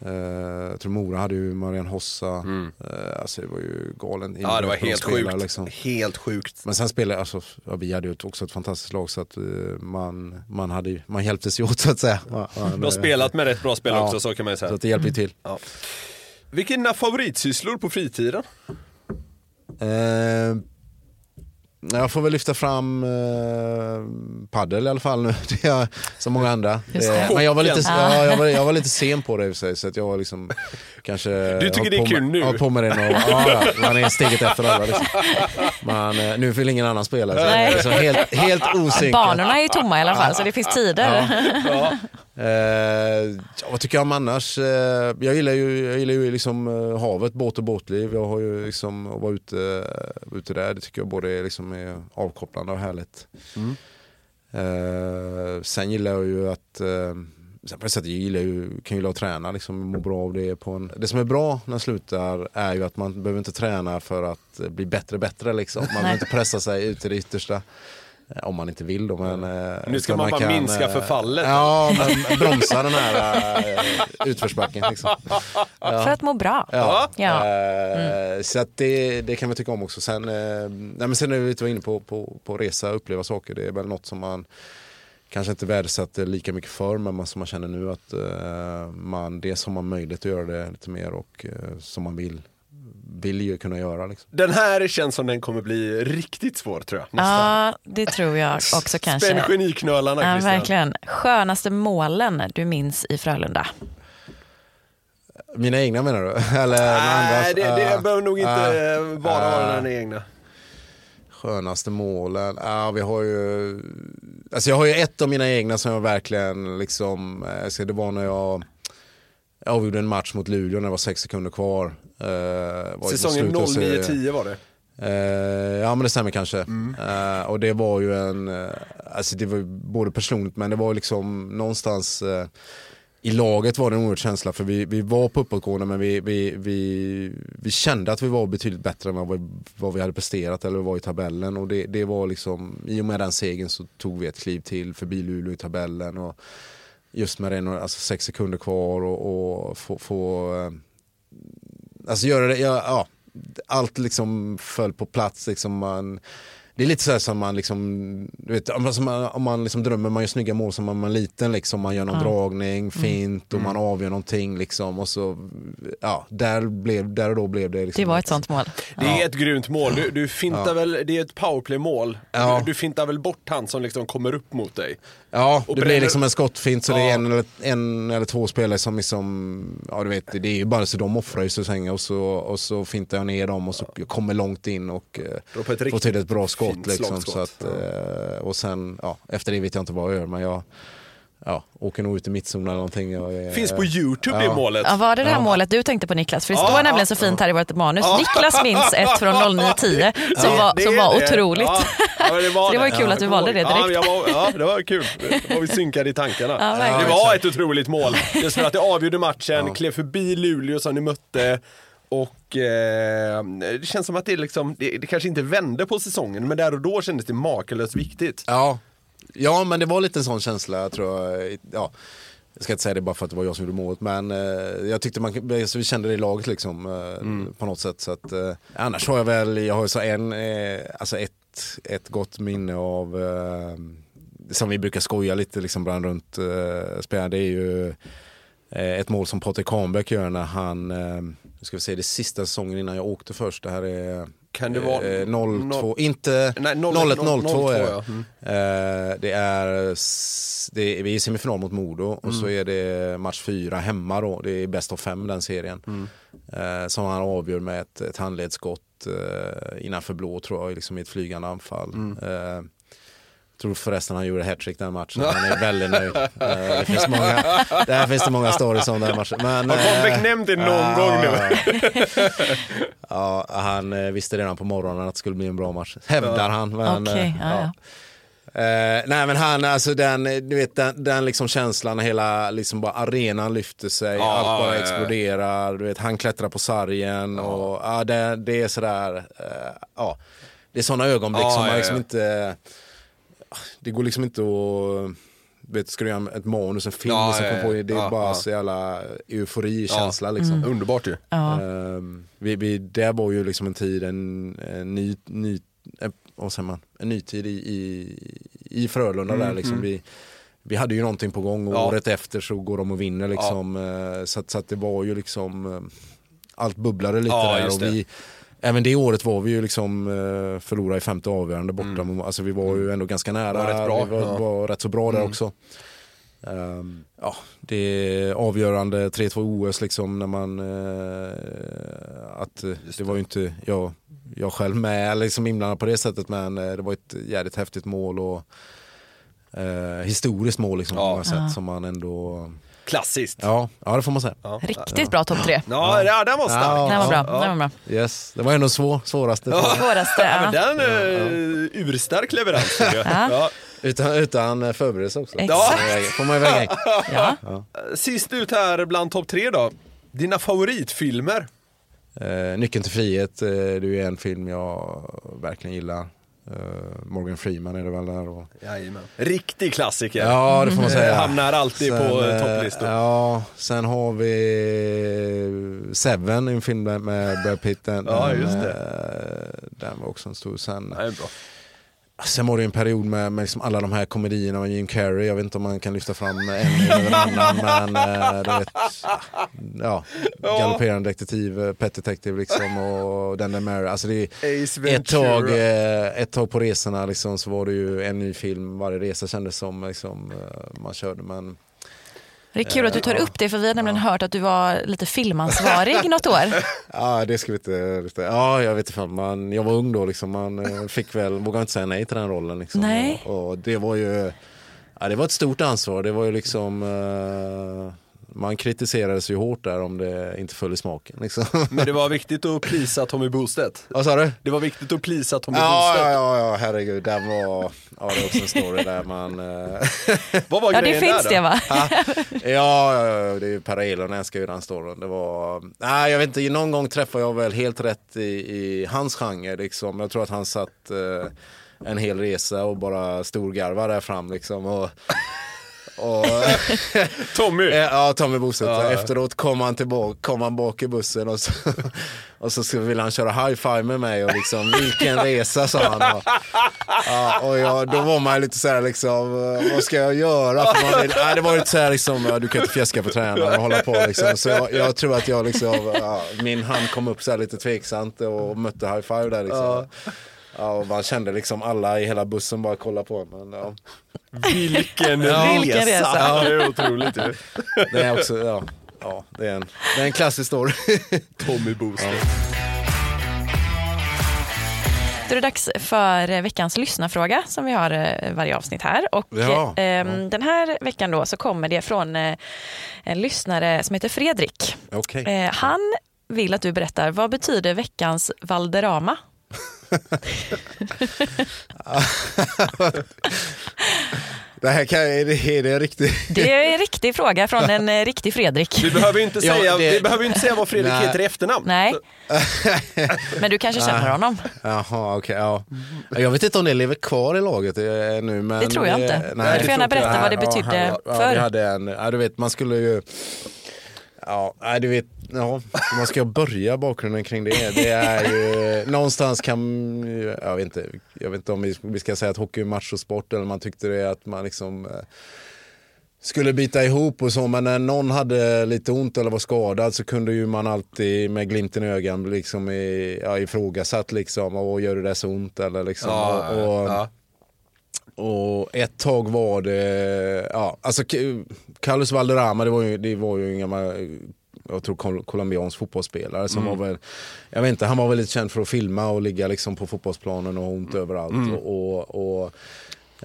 eh, jag tror Mora hade ju Marian Hossa. Eh, alltså det var ju galen. Mm. Ja det var helt spelare, sjukt. liksom. Helt sjukt. Men sen spelade, alltså, ja, vi hade ju också ett fantastiskt lag så att eh, man, man, hade, man hjälptes ju åt så att säga. Man, Du har spelat med rätt bra spel Ja. också så kan man ju Så säga. att det hjälper ju till. Ja. Vilka är dina favoritsysslor på fritiden? Eh, jag får väl lyfta fram eh, paddel i alla fall nu. Det är som många andra. Just Eh, det. men jag var, lite, Ja. ja, jag, var, jag var lite sen på det i och för sig. Så att jag var liksom kanske... Du tycker det är kul med, nu? hållit på med det några, ja, ja, man är steget efter alla. Liksom. Man, eh, nu vill ingen annan spela. Så Nej. liksom helt, helt osynkat. Banorna är ju tomma i alla fall, så det finns tider. Eh, ja, vad tycker jag om annars? Eh, jag gillar ju, jag gillar ju liksom, eh, havet, båt och båtliv. Jag har ju liksom, att vara ute, ute där, det tycker jag både liksom, är avkopplande och härligt. Eh, sen gillar jag ju att eh, Sen på det sättet jag gillar ju, kan gilla att träna, liksom, må bra av det. På en, det som är bra när man slutar är ju att man behöver inte träna för att eh, bli bättre bättre. Liksom. Man behöver inte pressa sig ut till det yttersta. Eh, Om man inte vill då. Men, eh, Nu ska man bara minska eh, förfallet. Ja, men bromsa den här utförsbacken. Liksom. För att må bra. Ja. Ja. Eh, Så att det, det kan man tycka om också. Sen, nej men sen är vi lite inne på, på, på resa, uppleva saker. Det är väl något som man kanske inte värdesätter lika mycket för men man, som man känner nu att man dels har man möjlighet att göra det lite mer och som man vill, vill ju kunna göra. Liksom. Den här känns som den kommer bli riktigt svår tror jag. Nästan. ja, det tror jag också Spänn kanske. geniknölarna Ja, Christian. verkligen. Skönaste målen du minns i Frölunda? Mina egna menar du? Eller Nej, andras? det, det Eh, behöver nog inte bara vara eh, den egna. Skönaste målen? Ja, vi har ju... Alltså jag har ju ett av mina egna som jag verkligen liksom... eh, det var när jag jag avgjorde en match mot Luleå när det var sex sekunder kvar. Eh, Säsongen slutet av serien. 09-10 var det. Eh, ja men det stämmer kanske. Mm. Eh, och det var ju en, eh, alltså det var både personligt men det var liksom någonstans eh, i laget var det en oerhörd känsla för vi, vi var på uppåtgående men vi, vi, vi, vi kände att vi var betydligt bättre än vad vi, vad vi hade presterat eller var i tabellen och det, det var liksom, i och med den segern så tog vi ett kliv till förbi Luleå i tabellen och just med det, alltså sex sekunder kvar och, och få, få eh, alltså göra det, ja, ja, allt liksom föll på plats. Liksom man, det är lite så här som man liksom, du vet, om man, om man liksom drömmer, man gör snygga mål som man är liten, liksom, man gör någon dragning, fint och man avgör någonting liksom och så, ja, där, blev, där och då blev det liksom Det var ett sånt mål. Det är ett grymt mål. Du, du fintar väl, det är ett powerplay-mål. Ja. Du, du fintar väl bort han som liksom kommer upp mot dig. Ja, Och det bränner- blir liksom en skottfint så det är Ja. en eller, en eller två spelare som liksom, ja du vet, det är ju bara så de offrar ju sig och så, och så fintar jag ner dem och så jag kommer långt in och eh, får till ett bra skott fint liksom. Så att, eh, och sen, ja, efter det vet jag inte vad jag gör men jag ja, åker nog ut i mittzon eller någonting. Jag Finns på Youtube det Ja. målet. Ja, var det det här målet du tänkte på Niklas? För det Ja, står ja, nämligen så fint här i vårt manus. Niklas minns ett från 0910 som Det- var, det som var det. otroligt. Ja, ja, det, var Så det var ju kul att du valde det direkt. Ja, var, ja, det var kul. Då var vi synkade i tankarna. Ja, det var ett otroligt mål. Just för att det avgjorde matchen, klev förbi Luleå som ni mötte. Och eh, det känns som att det, liksom, det, det kanske inte vände på säsongen, men där och då kändes det makalöst viktigt. Ja. ja, men det var lite en sån känsla tror jag. Ja. Jag ska inte säga det bara för att det var jag som gjorde målet men eh, jag tyckte man så vi kände det i laget liksom eh, på något sätt. Så att, eh, annars har jag väl, jag har så en, eh, alltså ett, ett gott minne av eh, som vi brukar skoja lite liksom bland runt eh, spelarna. Det är ju eh, ett mål som Patrik Kahnbäck gör när han, eh, nu ska vi se det sista säsongen innan jag åkte först. Det här är Kan det vara- eh, 02, noll- inte Nej, 01 01, 02 är ja. Mm. Eh, det är, det är, vi är i semifinal mot Modo och så är det match fyra hemma då. Det är bäst av fem den serien. Eh, som han avgör med ett, ett handledsskott eh, innanför blå tror jag, liksom i ett flygande anfall. Eh, tror förresten han gjorde hattrick den matchen. Han är väldigt nöjd. Eh, det finns många, där finns det många stories om den matchen. Men, Har Kahnbäck eh, nämnt det någon ja, gång nu? Ja, han eh, visste redan på morgonen att det skulle bli en bra match. Hävdar han. Men, eh, ja, ja. Eh, nej men han, alltså den, du vet den, den liksom känslan när hela liksom bara arenan lyfter sig, Ja, allt bara ja, ja. exploderar, du vet han klättrar på sargen och ja, det, det är sådär, ja. Det är sådana ögonblick Ja, som ja, man liksom ja. inte, det går liksom inte att vet, ska du göra ett manus, en film Ja, och kom på det, är ja, bara ja. så jävla eufori-känsla liksom. Underbart ju. Ja. Ehm, vi, vi, det var ju liksom en tid, en, en ny, ny en, vad säger man, en ny tid i, i, i Frölunda där liksom. Vi, vi hade ju någonting på gång och Mm, Ja. året efter så går de och vinner liksom. Eh, Så, så att det var ju liksom, eh, allt bubblade lite Ja, där och det. vi Även det året var vi ju liksom eh, förlorade i femte avgörande borta. Alltså vi var ju ändå ganska nära. Mm. Var rätt bra, Vi var, ja. Mm. var rätt så bra där också. Ehm, ja, det är avgörande 3-2 OS liksom när man, eh, att eh, det var ju inte jag, jag själv med liksom inblandad på det sättet men det var ett jävligt häftigt mål och eh, historiskt mål liksom på Ja. många sätt som man ändå, Klassiskt. ja, ja det får man säga. Riktigt bra topp tre. Ja, ja den var stark. Ja. Den var bra. Ja. Den var bra. Yes, det var ändå svår, svåraste. Svåraste. Ja, men Ja. den uh, urstark leverans ja. Utan, utan förberedelse också. Exakt. Ja. Får man ju väga in. Ja. Sist ut här bland topp tre då. Dina favoritfilmer? Eh, Nyckeln till frihet, eh, det är en film jag verkligen gillar. Eh, Morgan Freeman är det väl där. Och... Jajamän. Riktig klassiker. Ja, det får man säga. Eh, Hamnar alltid på eh, topplistor. Ja, sen har vi Seven, en film med- Brad Pitt. Den, Ja, just det. Den var också en stor. Sen, Ja, bra. Sen var det en period med, med liksom alla de här komedierna med Jim Carrey. Jag vet inte om man kan lyfta fram en eller annan. men du vet, ja, Galopperande detektiv, eh, Pet Detective liksom och den där Mary. Alltså det ett tag, eh, ett tag på resorna liksom, så var det ju en ny film varje resa kändes som liksom, man körde. Men Det är kul att du tar upp det för vi har nämligen hört att du var lite filmansvarig något år. Ja, det ska vi inte... Ja, jag vet inte. Man, jag var ung då liksom. Man eh, fick väl, vågade inte säga nej till den rollen liksom. Nej. Och, och det var ju... Ja, det var ett stort ansvar. Det var ju liksom... eh, man kritiserades ju hårt där om det inte föll i smaken. Liksom. Men det var viktigt att plisa Tommy Bostedt. Vad sa du? Det var viktigt att plisa Tommy Ja, Bostedt. ja, ja, ja, herregud. Den var... Ja, det är också en story där man... eh, Vad var Ja, det grejen finns där det va? Ja, ja, ja, det är ju Per Elon älskar ju den storyn. Det var, nej jag vet inte, någon gång träffade jag väl helt rätt i, i hans genre liksom. Jag tror att han satt eh, en hel resa och bara storgarvade där fram liksom. Och, och, Tommy. Eh, Ja, Tommy Bostedt. Ja. Efteråt kom han tillbaka, kom han bak i bussen och så, och så ville han köra high five med mig och liksom, vilken resa sa han. Och, ja, och jag, då var man lite såhär liksom, eh, vad ska jag göra? För man, nej, det var lite såhär liksom, du kan inte fjäska på tränaren och hålla på liksom. Så jag, jag tror att jag liksom, ja, min hand kom upp så här lite tveksamt och mötte high five där liksom. Ja, och man kände liksom alla i hela bussen bara kolla på men ja. Vilken Ja. resa. Vilken resa. Ja, det är otroligt ju. Det är också, ja, ja det, är en, det är en klassisk story. Tommy Bostedt. Då är det dags för veckans lyssnarfråga som vi har eh, varje avsnitt här. Och Ja. eh, Den här veckan då så kommer det från eh, en lyssnare som heter Fredrik. Okej. Eh, Han vill att du berättar, vad betyder veckans Valderama? Det här kan, är, det, är det riktigt? Det är en riktig fråga från en eh, riktig Fredrik. Vi behöver ju inte Ja, säga, det- vi behöver inte säga vad Fredrik Nej. heter i efternamn. Nej. Men du kanske känner honom? Jaha, okej. ja. Jag vet inte om det lever kvar i laget eh, nu. Men Det tror jag inte. eh, Du får gärna berätta jag. vad det Ja, betydde han- ja, förr. vi hade en, ja, du vet, man skulle ju... Ja, nej, du vet, ja, man ska börja bakgrunden kring det. Det är ju, någonstans kan, jag vet inte, jag vet inte om vi, vi ska säga att hockey är machosport eller man tyckte det att man liksom eh, skulle bita ihop och så men när någon hade lite ont eller var skadad så kunde ju man alltid med glimten i ögat liksom i, ja, ifrågasatt liksom och gör det där så ont eller liksom. Ja, och, och, ja. Och ett tag var det, ja, alltså Carlos Valderrama, det var ju, det var ju en gammal, jag tror col- colombiansk fotbollsspelare som var väl, jag vet inte, han var väl lite känd för att filma och ligga liksom på fotbollsplanen och ont överallt. Och, och, och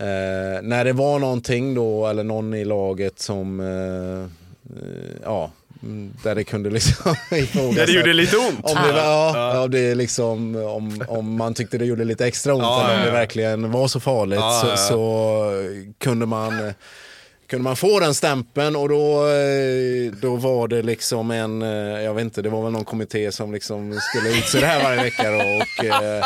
eh, när det var någonting då, eller någon i laget som, eh, eh, ja, mm, där det kunde liksom Där det gjorde lite ont. om det, var, ja, om, det liksom, om, om man tyckte det gjorde lite extra ont Ja, eller om ja, det ja. verkligen var så farligt Ja, så, ja, ja. så kunde man kunde man få den stämpeln och då, eh, då var det liksom en, eh, jag vet inte, det var väl någon kommitté som liksom skulle utse det här varje vecka då, och eh,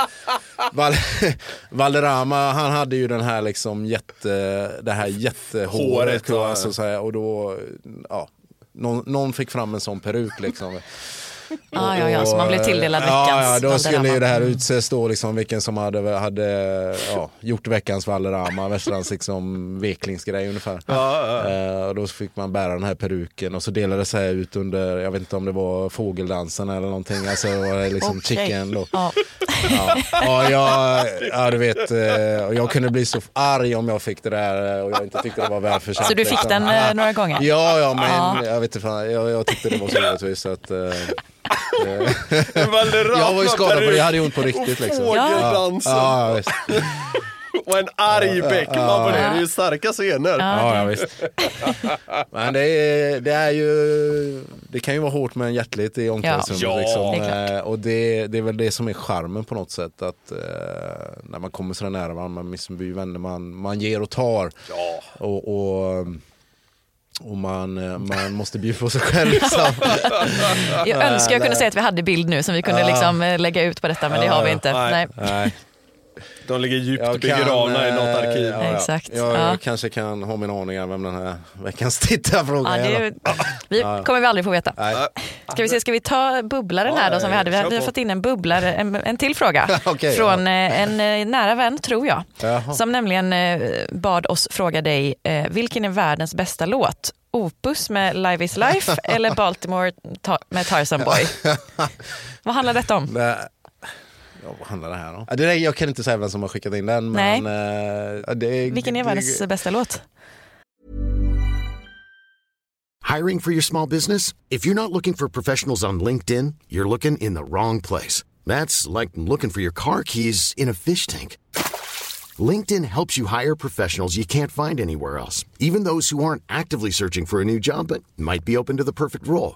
Val, Valderrama han hade ju den här liksom jätte, det här jättehåret Håret, ja. alltså, så här, och då, ja, någon, någon fick fram en sån peruk liksom. Ja, ja, ja, så man blev tilldelad ja, veckans ja, då skulle ju det här utses då liksom vilken som hade, hade ja, gjort veckans Valderrama, Västrands liksom veklingsgrej ungefär. Eh, och då fick man bära den här peruken och så delades det här ut under, jag vet inte om det var fågeldansen eller någonting, alltså det var liksom Okej. chicken då. Ja. Ja, ja, jag, ja du vet, eh, jag kunde bli så arg om jag fick det där eh, och jag inte tyckte det var välförtjänt. Så du fick liksom. den eh, några gånger? Ja, ja, men Ja. jag vet inte fan, jag, jag tyckte det var så orättvist jag var ju skadad på det, jag hade ont på riktigt och liksom. Fågeldansen. Ja, ja, visst. Och en arg Bäckman på det. Det är ju starka scener. Ja, ja, visst. Men det är, det är ju, det kan ju vara hårt men hjärtligt i omklädningsrummet. Ja, liksom. det är klart. Eh, Och det, det är väl det som är charmen på något sätt. Att eh, när man kommer så nära varandra, man blir vänner, man, man ger och tar. Ja. Och, och, och man, eh, man måste bjuda på sig själv. Liksom. Jag önskar jag kunde säga att vi hade bild nu som vi kunde liksom eh, lägga ut på detta, men det har vi inte. Nej. Nej. De ligger djupt Jag begravna i eh, något arkiv. ja, ja. Exakt, Jag, ja. jag kanske kan ha min aningar vem den här veckans tittarfråga Ja, är. vi kommer vi aldrig få veta. Nej. Ska vi se, ska vi ta bubblaren här då som vi hade? Vi hade på. fått in en bubblare, en, en till fråga. Okej, från eh, en eh, nära vän, tror jag. Jaha. Som nämligen eh, bad oss fråga dig, eh, vilken är världens bästa låt? Opus med Live is Life eller Baltimore ta- med Tarzan Boy? Vad handlar detta om? Vad handlar det här om? Ja, Det där, jag kan inte säga vem som har skickat in den. Nej. Men, eh, det, Vilken är världens bästa låt? Hiring for your small business? If you're not looking for professionals on LinkedIn, you're looking in the wrong place. That's like looking for your car keys in a fish tank. LinkedIn helps you hire professionals you can't find anywhere else, even those who aren't actively searching for a new job but might be open to the perfect role.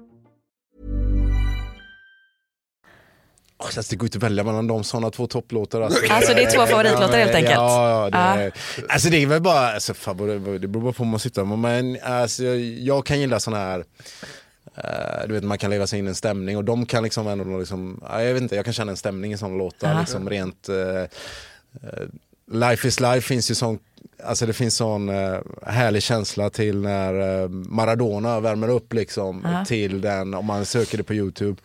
Oh, det går inte att välja mellan de sådana två topplåtar. Alltså, Alltså, det är två favoritlåtar helt enkelt. Ja, ja, det, är- Alltså det är väl bara, alltså, fan, det, beror bara på om man sitter men alltså, jag, kan gilla sådana här eh, du vet man kan leva sig in i en stämning och de kan liksom ändå liksom, ja, jag vet inte, jag kan känna en stämning i sådana låtar Ja. liksom rent eh, eh, Life is life finns ju sån, alltså det finns sån eh, härlig känsla till när eh, Maradona värmer upp liksom Ja. till den, om man söker det på YouTube.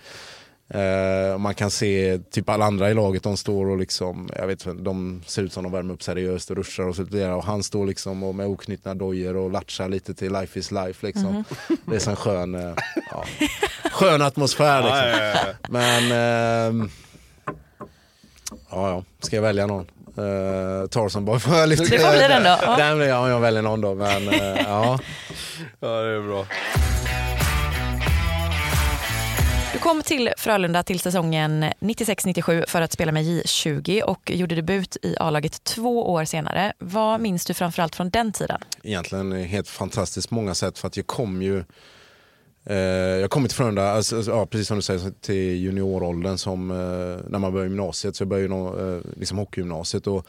Och man kan se typ alla andra i laget, de står och liksom, jag vet inte, de ser ut som de värmer upp seriöst och ruschar och så. Och han står liksom och med oknutna dojor och latchar lite till Life is life liksom. Mhm. Det är så en skön, eh, ja, skön atmosfär liksom. Ja, ja, ja. Men, ehm, ja ja, ska jag välja någon? Uh, Tarzan Boy får jag lyfta Det får bli den då, ja. Den blir jag, väljer någon då, men ja. Ja, det är bra. Du kom till Frölunda till säsongen 96-97 för att spela med J20 och gjorde debut i A-laget två år senare. Vad minns du framförallt från den tiden? egentligen helt fantastiskt på många sätt för att jag kom ju eh, jag kom till Frölunda, alltså, alltså ja, precis som du säger, till junioråldern som eh, när man började gymnasiet. Så jag började ju eh, liksom hockeygymnasiet. Och,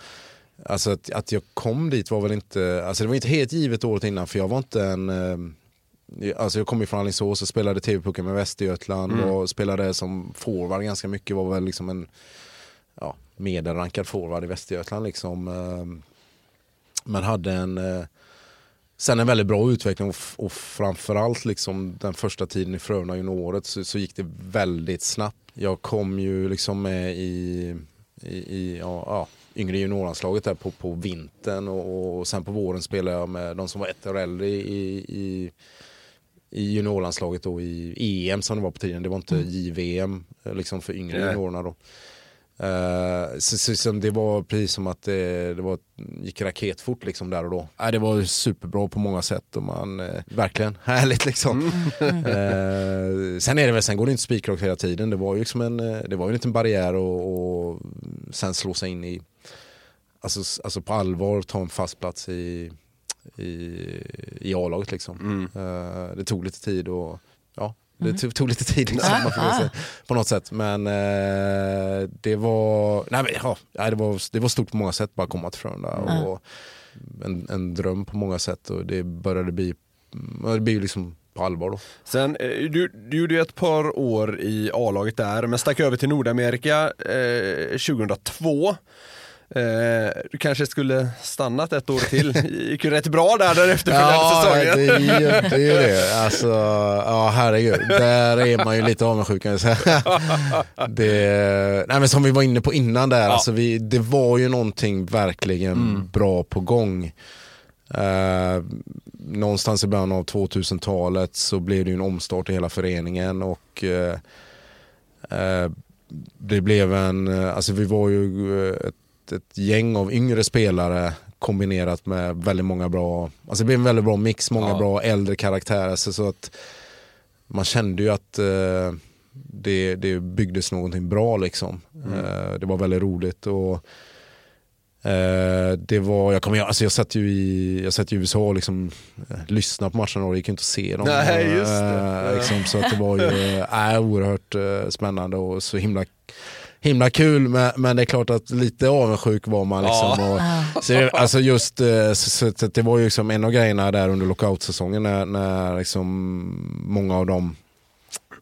alltså att, att jag kom dit var väl inte, alltså det var inte helt givet året innan för jag var inte en eh, Alltså jag kom ju från Alingsås och spelade TV-pucken med Västergötland Mm. och spelade som forward ganska mycket. Var väl liksom en ja, medelrankad forward i Västergötland. Liksom. eh, Men hade en eh, Sen en väldigt bra utveckling och framförallt liksom den första tiden i Frölunda junioråret så, så gick det väldigt snabbt. Jag kom ju liksom med i, i, i ja, ja, yngre juniorlandslaget där på, på vintern och, och sen på våren spelade jag med de som var ett år äldre i, i, i juniorlandslaget då i EM som det var på tiden. Det var inte JVM eh, liksom för yngre juniorerna då. Eh, så, så, så det var precis som att det, det var, gick raketfort liksom där och då. Eh, det var superbra på många sätt och man, eh, verkligen härligt liksom. Eh, sen är det väl, sen går det inte spikrakt hela tiden. Det var ju liksom en, eh, det var ju en liten barriär och, och sen slå sig in i, alltså, alltså på allvar ta en fast plats i, i, i A-laget liksom. Eh, det tog lite tid och ja, det tog, tog lite tid liksom, Ah, ah. på något sätt. Men eh, det var, nej, men, ja, det var, det var stort på många sätt bara att komma till Frölunda. Och en, en dröm på många sätt och det började bli, det blir ju liksom på allvar då. Sen, eh, du, du gjorde ju ett par år i A-laget där, men stack över till Nordamerika eh, 2002. Eh, du kanske skulle stannat ett år till. Gick ju rätt bra där den efterföljande Ja, säsongen. ju det. Är ju det. Alltså, ja herregud. Där är man ju lite avundsjuk kan jag säga. Det, nej, men som vi var inne på innan där, alltså vi, det var ju någonting verkligen bra på gång. Eh, någonstans i början av 2000-talet så blev det ju en omstart i hela föreningen och eh, eh, det blev en, alltså vi var ju eh, ett, ett gäng av yngre spelare kombinerat med väldigt många bra, alltså det blev en väldigt bra mix, många Ja. bra äldre karaktärer så, så att man kände ju att eh, det, det byggdes någonting bra liksom. Eh, det var väldigt roligt och eh, det var, jag, kommer, alltså jag satt ju i, jag satt i USA och liksom, eh, lyssnade på matcherna och det gick ju inte att se dem. Nej, just det. Eh, liksom, så att det var ju äh, oerhört spännande och så himla Himla kul men, men det är klart att lite avundsjuk var man liksom. Ja. Och, så, det- alltså just, eh, så, så, att det var ju liksom en av grejerna där under lockoutsäsongen när, när liksom många av dem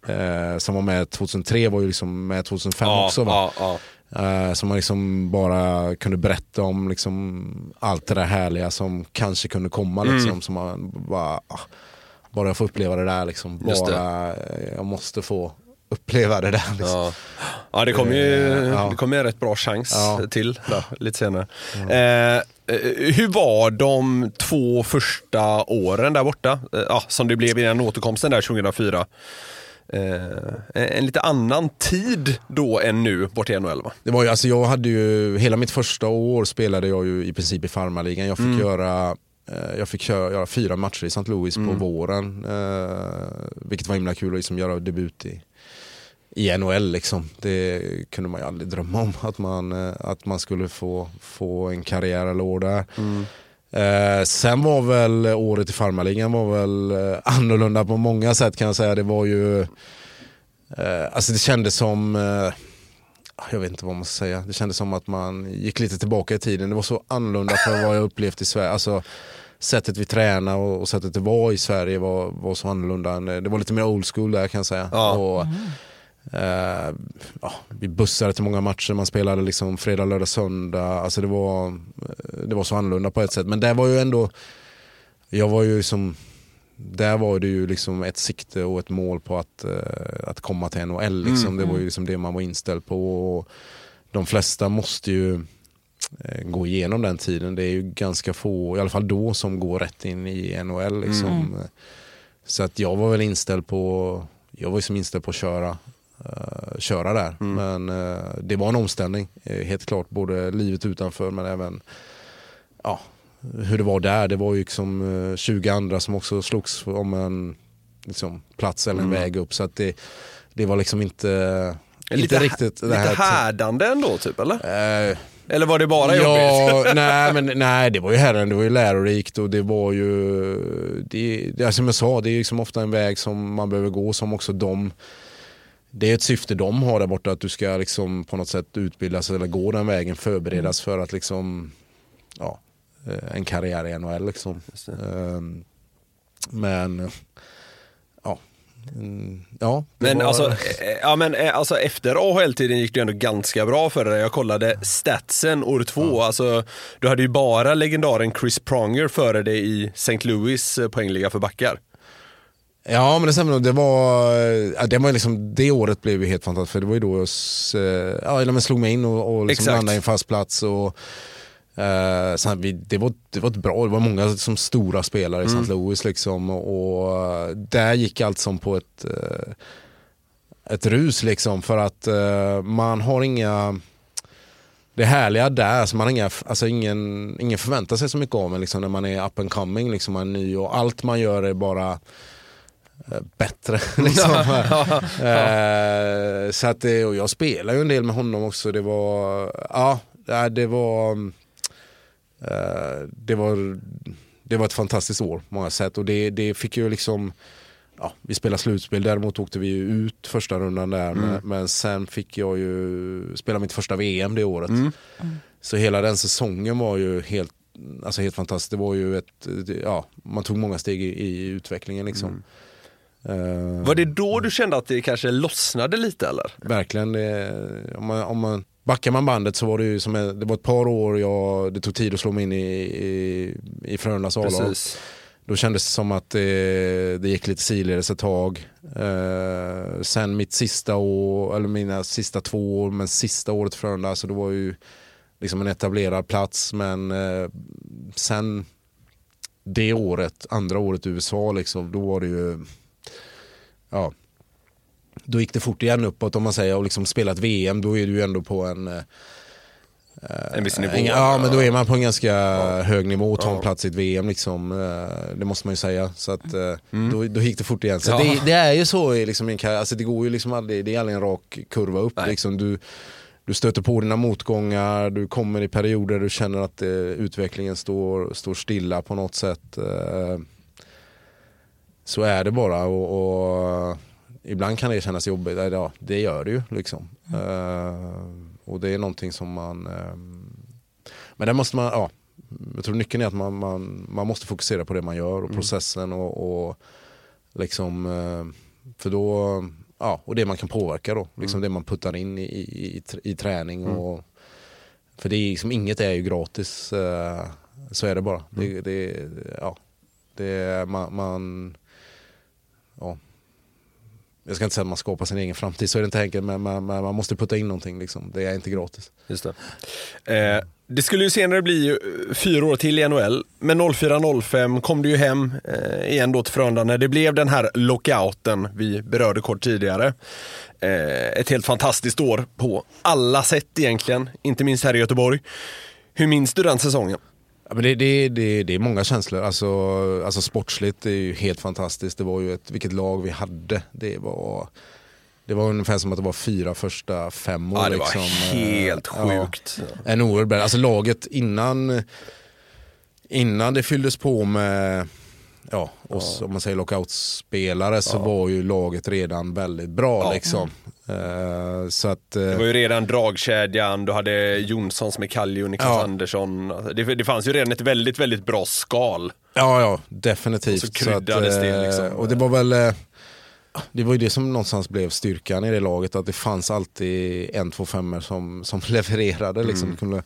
eh, som var med 2003 var ju liksom med 2005 Ja, också. Va? ja, ja. Eh, som man liksom bara kunde berätta om liksom allt det där härliga som kanske kunde komma. Mm. Liksom, som man bara, ah, bara jag får uppleva det där. Liksom. Just det. Bara, eh, jag måste få uppleva det där. Liksom. Ja. ja, det kom ju ja. det kom en rätt bra chans Ja. till där, lite senare. Eh, eh, hur var de två första åren där borta? Eh, som det blev innan återkomsten där 2004. Eh, en lite annan tid då än nu bort i NHL va? Det var ju, alltså jag hade ju, hela mitt första år spelade jag ju i princip i farmarligan. Jag fick Mm. göra eh, jag fick köra, göra fyra matcher i St. Louis Mm. på våren. Eh, vilket var himla kul att liksom göra debut i, i NHL. Liksom. Det kunde man ju aldrig drömma om. Att man, eh, att man skulle få, få en karriär eller år där. Eh, sen var väl året i farmarligan var väl eh, annorlunda på många sätt kan jag säga. Det var ju, eh, alltså det kändes som, eh, jag vet inte vad man ska säga, det kändes som att man gick lite tillbaka i tiden. Det var så annorlunda för vad jag upplevt i Sverige. Alltså, sättet vi tränade och, och sättet det var i Sverige var, var så annorlunda. än- Det var lite mer old school där kan jag säga. Ja. Och, Eh, ja, vi bussade till många matcher, man spelade liksom fredag, lördag, söndag. Alltså det var, eh, det var så annorlunda på ett sätt. Men det var ju ändå, jag var ju som, där var det ju liksom ett sikte och ett mål på att, eh, att komma till NHL. Liksom. Mm, Det var ju liksom det man var inställd på. Och de flesta måste ju eh, gå igenom den tiden. Det är ju ganska få, i alla fall då, som går rätt in i NHL. Liksom. Mm. Så att jag var väl inställd på, jag var ju som inställd på att köra, köra där. Mm. Men eh, det var en omställning, eh, helt klart. Både livet utanför men även ja, hur det var där. Det var ju liksom eh, 20 andra som också slogs om en liksom, plats eller en Mm. väg upp. Så att det, det var liksom inte, Lite, inte riktigt det lite här. härdande ändå typ eller? Eh, Eller var det bara ja, jobbigt? nej, men, nej, det var ju herren, det var ju lärorikt och det var ju, det, det, som jag sa, det är liksom ofta en väg som man behöver gå som också de, det är ett syfte de har där borta, att du ska liksom på något sätt utbildas eller gå den vägen, förberedas för att liksom, ja, eh, en karriär i NHL liksom. Ehm, Men, ja. Mm, ja Men var- alltså, eh, ja, men eh, alltså efter AHL-tiden gick det ändå ganska bra för dig. Jag kollade statsen år två. Alltså, du hade ju bara legendaren Chris Pronger före dig i St. Louis poängliga för backar. Ja men det stämmer nog. Det var, ja, det var liksom, det året blev ju helt fantastiskt för det var ju då jag eh, ja, slog mig in och, och liksom landade i en fast plats. Och, eh, sen, vi, det, var, det var ett bra, det var många som stora spelare i Mm. St. Louis liksom och, och där gick allt som på ett, eh, ett rus liksom för att eh, man har inga det härliga där, så man har inga, alltså ingen, ingen förväntar sig så mycket av en liksom, när man är up and coming, liksom, man är ny och allt man gör är bara eh, bättre. liksom. Eh, så att det, och jag spelar ju en del med honom också. Det var, ja, det var, eh, det var, det var ett fantastiskt år på många sätt och det, det fick ju liksom Ja, vi spelade slutspel, däremot åkte vi ut första rundan där. Men, men sen fick jag ju spela mitt första VM det året. Så hela den säsongen var ju helt, alltså helt fantastisk. Det var ju ett, ja, man tog många steg i, i utvecklingen liksom. Eh, Var det då du kände att det kanske lossnade lite eller? Verkligen. Det, om, man, om man backar man bandet så var det ju som en, det var ett par år jag, det tog tid att slå mig in i, i, i Frölundas. Precis. Då kändes det som att det, det gick lite sidledes ett tag. Eh, sen mitt sista år, eller mina sista två år, men sista året i Frölunda, så det var ju liksom en etablerad plats. Men eh, sen det året, andra året i USA, liksom, då var det ju, ja, då gick det fort igen uppåt om man säger och liksom spelat VM, då är du ju ändå på en eh, En viss nivå. en- Ja men då är man på en ganska hög nivå och tar en plats i ett VM liksom. eh, Det måste man ju säga. Så att eh, då, då gick det fort igen. Så Mm. Ja. det, det är ju så i liksom, i en alltså det går ju liksom aldrig, det är aldrig en rak kurva upp. Nej. Liksom. Du, du stöter på dina motgångar, du kommer i perioder du känner att eh, utvecklingen står, står stilla på något sätt. eh, så är det bara och, och ibland kan det kännas jobbigt, ja, det gör det ju liksom. Eh, och det är någonting som man, ehm, men där måste man, ja, jag tror nyckeln är att man, man, man måste fokusera på det man gör och processen och, och liksom, eh, för då, ja, och det man kan påverka då, liksom det man puttar in i, i, i, tr- i träning och, för det är liksom, inget är ju gratis, så är det bara. Det, det, ja, det man, man ja, jag ska inte säga att man skapar sin egen framtid, så är det inte enkelt, men man, men man måste putta in någonting. Liksom. Det är inte gratis. Just det. Eh, det skulle ju senare bli eh, fyra år till i NHL, men 04-05 kom du ju hem eh, igen då till Frölunda när det blev den här lockouten vi berörde kort tidigare. Eh, ett helt fantastiskt år på alla sätt egentligen, inte minst här i Göteborg. Hur minns du den säsongen? Ja, men det, det, det, det är många känslor. Alltså, alltså sportsligt är ju helt fantastiskt. Det var ju ett, vilket lag vi hade. Det var, det var ungefär som att det var fyra första fem år. Ja, det var liksom. helt Ja. sjukt. En oerhörd. Alltså laget innan, innan det fylldes på med ja, oss, om man säger lockoutspelare så var ju laget redan väldigt bra. Ja. Liksom. Eh, så att, eh, Det var ju redan dragkedjan, du hade Jonssons med Kalli och Niklas Ja. Andersson. Alltså, Det, det fanns ju redan ett väldigt, väldigt bra skal. Ja, ja, definitivt. Och så kryddades att, det eh, liksom. Och det var väl, det var ju det som någonstans blev styrkan i det laget, att det fanns alltid en, två femmor som, som levererade. Liksom. Kunde,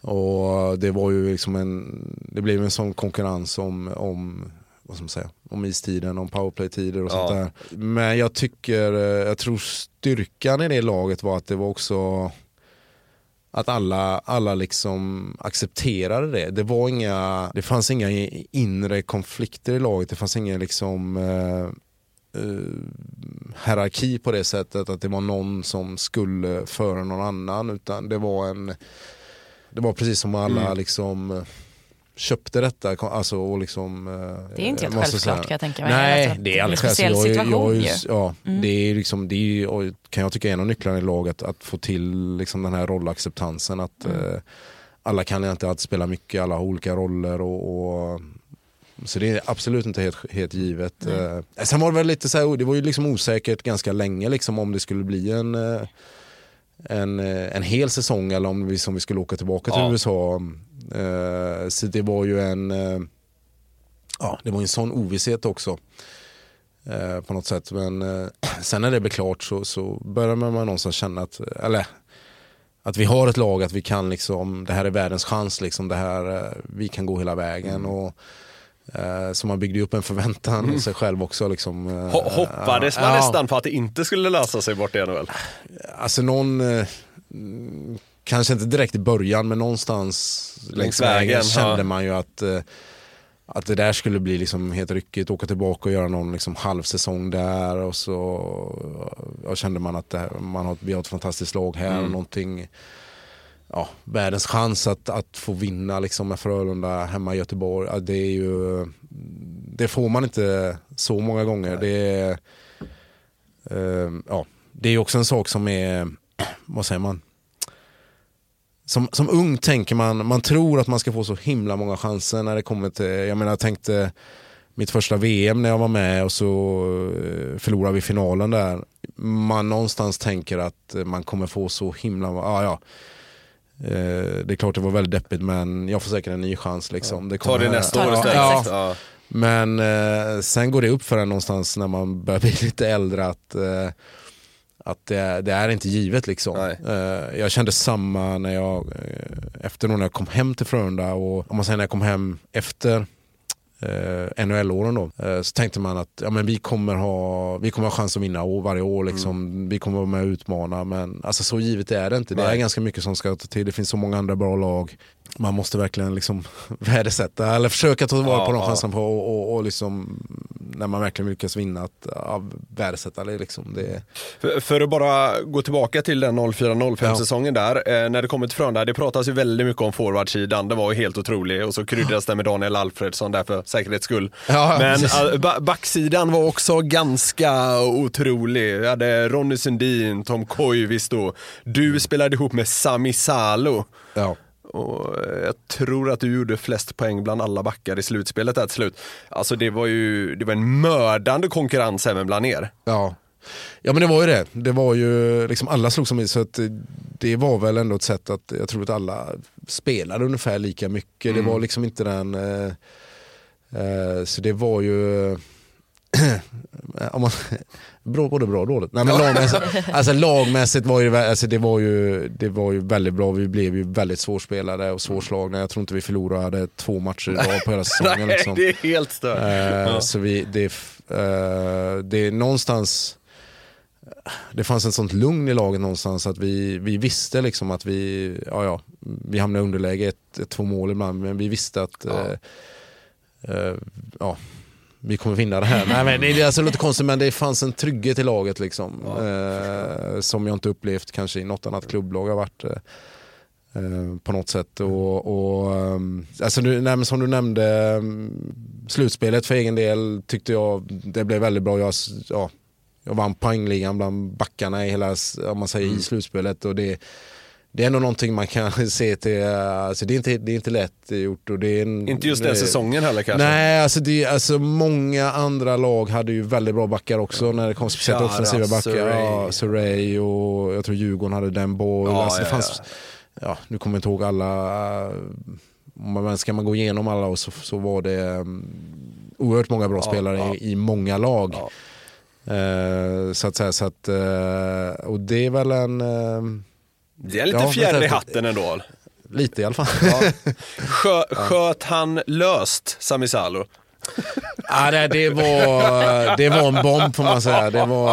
och det var ju liksom en, det blev en sån konkurrens om, om vad ska man säga, om istiden, om powerplay-tider och sånt Ja. där. Men jag tycker, eh, jag tror styrkan i det laget var att det var också att alla, alla liksom accepterade det. Det, var inga, det fanns inga inre konflikter i laget, det fanns ingen liksom eh, eh, hierarki på det sättet att det var någon som skulle före någon annan utan det var en det var precis som alla Mm. liksom eh, köpte detta alltså, och liksom eh, Det är inte helt självklart, säga- kan jag tänka mig. Nej Alltså, det är speciell självklart. Jag jag ju. Ja, Mm. det är liksom, det är, kan jag tycka är en av nycklarna i laget att få till liksom den här rollacceptansen att Mm. eh, alla kan inte alltid spela mycket, alla har olika roller och, och så det är absolut inte helt, helt givet. Eh, sen var det väl lite så här, det var ju liksom osäkert ganska länge liksom om det skulle bli en, eh, en, eh, en hel säsong eller om vi, som vi skulle åka tillbaka till Ja. USA. Eh, så det var ju en, eh, ja det var en sån ovisshet också. Eh, på något sätt. Men sen när det blev klart så, så börjar man någonstans känna att, eller att vi har ett lag, att vi kan liksom, det här är världens chans, liksom, det här, vi kan gå hela vägen. Och, eh, så man byggde upp en förväntan i sig själv också. Liksom, eh, Ho- hoppades man ja. nästan på att det inte skulle lösa sig bort i NHL? Alltså någon, eh, mm, kanske inte direkt i början men någonstans längs, vägen, vägen, kände ja. man ju att, eh, att det där skulle bli liksom helt ryckigt, åka tillbaka och göra någon liksom halvsäsong där och så ja, kände man att här, man har, vi har ett fantastiskt lag här Mm. och någonting Ja, världens chans att, att få vinna liksom med Frölunda hemma i Göteborg. ja, Det är ju Det får man inte så många gånger. Det är, eh, ja, det är också en sak som är, vad säger man? Som, som ung tänker man, man tror att man ska få så himla många chanser när det kommer till, jag menar jag tänkte mitt första VM när jag var med och så eh, förlorade vi finalen där. Man någonstans tänker att man kommer få så himla, ja ja. Eh, Det är klart det var väldigt deppigt men jag får säkert en ny chans liksom. Det Ta det kommer- nästa år istället. ja. Ja. Men eh, sen går det upp för en någonstans när man börjar bli lite äldre att, eh, att det, är, det är inte givet liksom. Nej. Eh, jag kände samma när jag, eh, efter när jag kom hem till Frölunda och om man säger när jag kom hem efter eh, NHL-åren då, eh, så tänkte man att ja, men vi, kommer ha, vi kommer ha chans att vinna år, varje år. Liksom. Vi kommer vara med och utmana. Men alltså, så givet är det inte. Det är Nej. ganska mycket som ska ta till. Det finns så många andra bra lag. Man måste verkligen liksom värdesätta eller försöka ta vara Ja, på de ja. chanserna på och, och, och liksom, när man verkligen lyckas vinna att ja, värdesätta det. Liksom. det För, för att bara gå tillbaka till den 04-05 Ja. säsongen där, eh, när det kommer till Frölunda, det pratas ju väldigt mycket om forwardsidan, den var ju helt otrolig och så kryddades den med Daniel Alfredsson där för säkerhets skull. Ja, Men ba- backsidan var också ganska otrolig. Vi hade Ronny Sundin, Tom Koivisto, du spelade ihop med Sami Salo. Och jag tror att du gjorde flest poäng bland alla backar i slutspelet där till slut. Alltså det var ju det var en mördande konkurrens även bland er. Ja. ja men det var ju det. Det var ju liksom alla slog som i så att det- var väl ändå ett sätt att jag tror att alla spelade ungefär lika mycket. Det var liksom inte den eh, eh, så det var ju om man, både bra och dåligt. Nej, men lagmässigt, alltså, lagmässigt var ju, alltså, det, var ju, det var ju väldigt bra. Vi blev ju väldigt svårspelade och svårslagna. Jag tror inte vi förlorade två matcher i rad på hela säsongen. Nej, liksom. det är helt stört. Eh, Ja. Så vi, det, eh, det är någonstans det fanns ett sånt lugn i laget någonstans att vi, vi visste liksom att vi, ja ja, vi hamnade i underläge ett, ett, två mål ibland men vi visste att Ja. eh, eh, ja, vi kommer vinna det här. Nej, men det är alltså lite konstigt men det fanns en trygghet i laget liksom. Eh, som jag inte upplevt kanske i något annat klubblag har varit. Eh, eh, på något sätt. Och, och, ehm, alltså du, nej, som du nämnde, ehm, slutspelet för egen del tyckte jag det blev väldigt bra. Jag, ja, jag vann poängligan bland backarna i hela om man säger, Mm. i slutspelet. Och det, det är ändå någonting man kan se till, eh, alltså det, är inte, det är inte lätt gjort. Och det är en, Inte just den det- säsongen heller kanske. Nej, alltså, det, alltså många andra lag hade ju väldigt bra backar också när det kom speciellt Chara, offensiva backar. Surrey. Ja, Surrey och jag tror Djurgården hade den Boyle. Ja, alltså, det ja, fanns, ja, nu kommer jag inte ihåg alla, eh, om man, ska man gå igenom alla så, så var det um, oerhört många bra Ja, spelare ja. I, i många lag. Ja. Eh, så att säga, så att, eh, och det är väl en, eh, Det är lite Ja, fjäder i hatten ändå. lite i alla fall. Sjö, Sköt han löst, Sami Salo? Ja, det, det, var, det var en bomb får man säga. Det, var,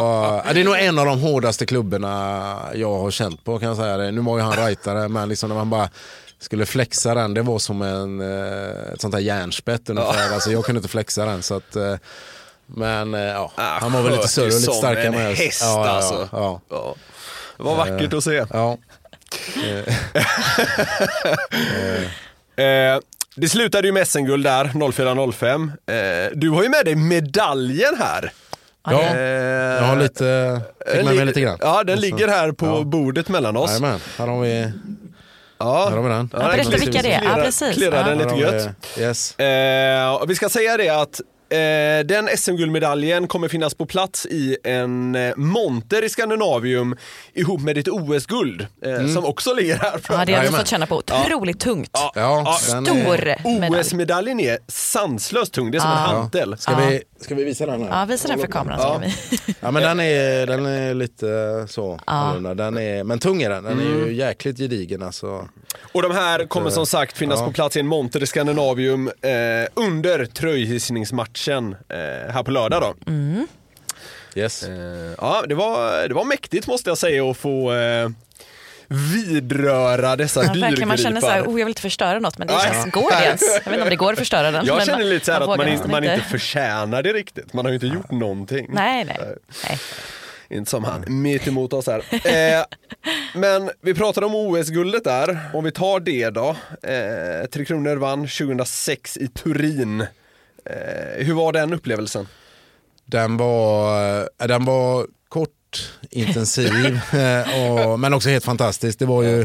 ja, det är nog en av de hårdaste klubborna jag har känt på kan jag säga. Det. Nu var ju han rightare men liksom när man bara skulle flexa den, det var som en, eh, ett sånt här järnspett ungefär. Alltså, jag kunde inte flexa den. Så att, eh, men eh, ja, Ah, han var väl lite större och lite som starkare en med oss. häst, ja, ja, alltså. Det var vackert att se. ja. Eh, det slutade ju med SM-guld där, 04-05. Eh, du har ju med dig medaljen här. ja. Eh, jag har lite, fick med mig lite grann. Ja, den ligger här på ja. bordet mellan oss. Jajamän, här har vi, Ja. här har vi den. Ja, berätta vilka det är. Ja, precis. klirrar Ja. den lite gött. Yes. Eh, vi ska säga det att eh, den SM-guldmedaljen kommer finnas på plats i en eh, monter i Skandinavium ihop med ett OS-guld eh, som också ligger här. Ja, det har du fått känna på. Otroligt tungt. Ja, Ja, Stor medalj. OS-medaljen är sanslöst tung, det är som en hantel. Ska, vi, ska vi visa den här? Ja, visa den för kameran vi. Ja men den är, den är lite så annorlunda. Den är, men tung är den, den är ju jäkligt gedigen alltså. Och de här kommer som sagt finnas Ja. på plats i en monter i Skandinavium eh, under tröjhissningsmatchen eh, här på lördag då. Yes. Eh, ja, det var, det var mäktigt måste jag säga att få eh, vidröra dessa Ja, verkligen, man känner så här, dyrgripar. oh, jag vill inte förstöra något men det Ja. känns, går det ens? Jag vet inte om det går att förstöra den. Jag men känner lite så här att vågar man, in, nästan man inte förtjänar det riktigt. Man har ju inte gjort någonting. Nej, nej. nej. Inte som han mitt emot oss här. Eh, men vi pratade om OS-guldet där. Om vi tar det då. Eh, Tre Kronor vann 2006 i Turin. Eh, hur var den upplevelsen? Den var, äh, den var intensiv eh, och, men också helt fantastisk. Det var ju,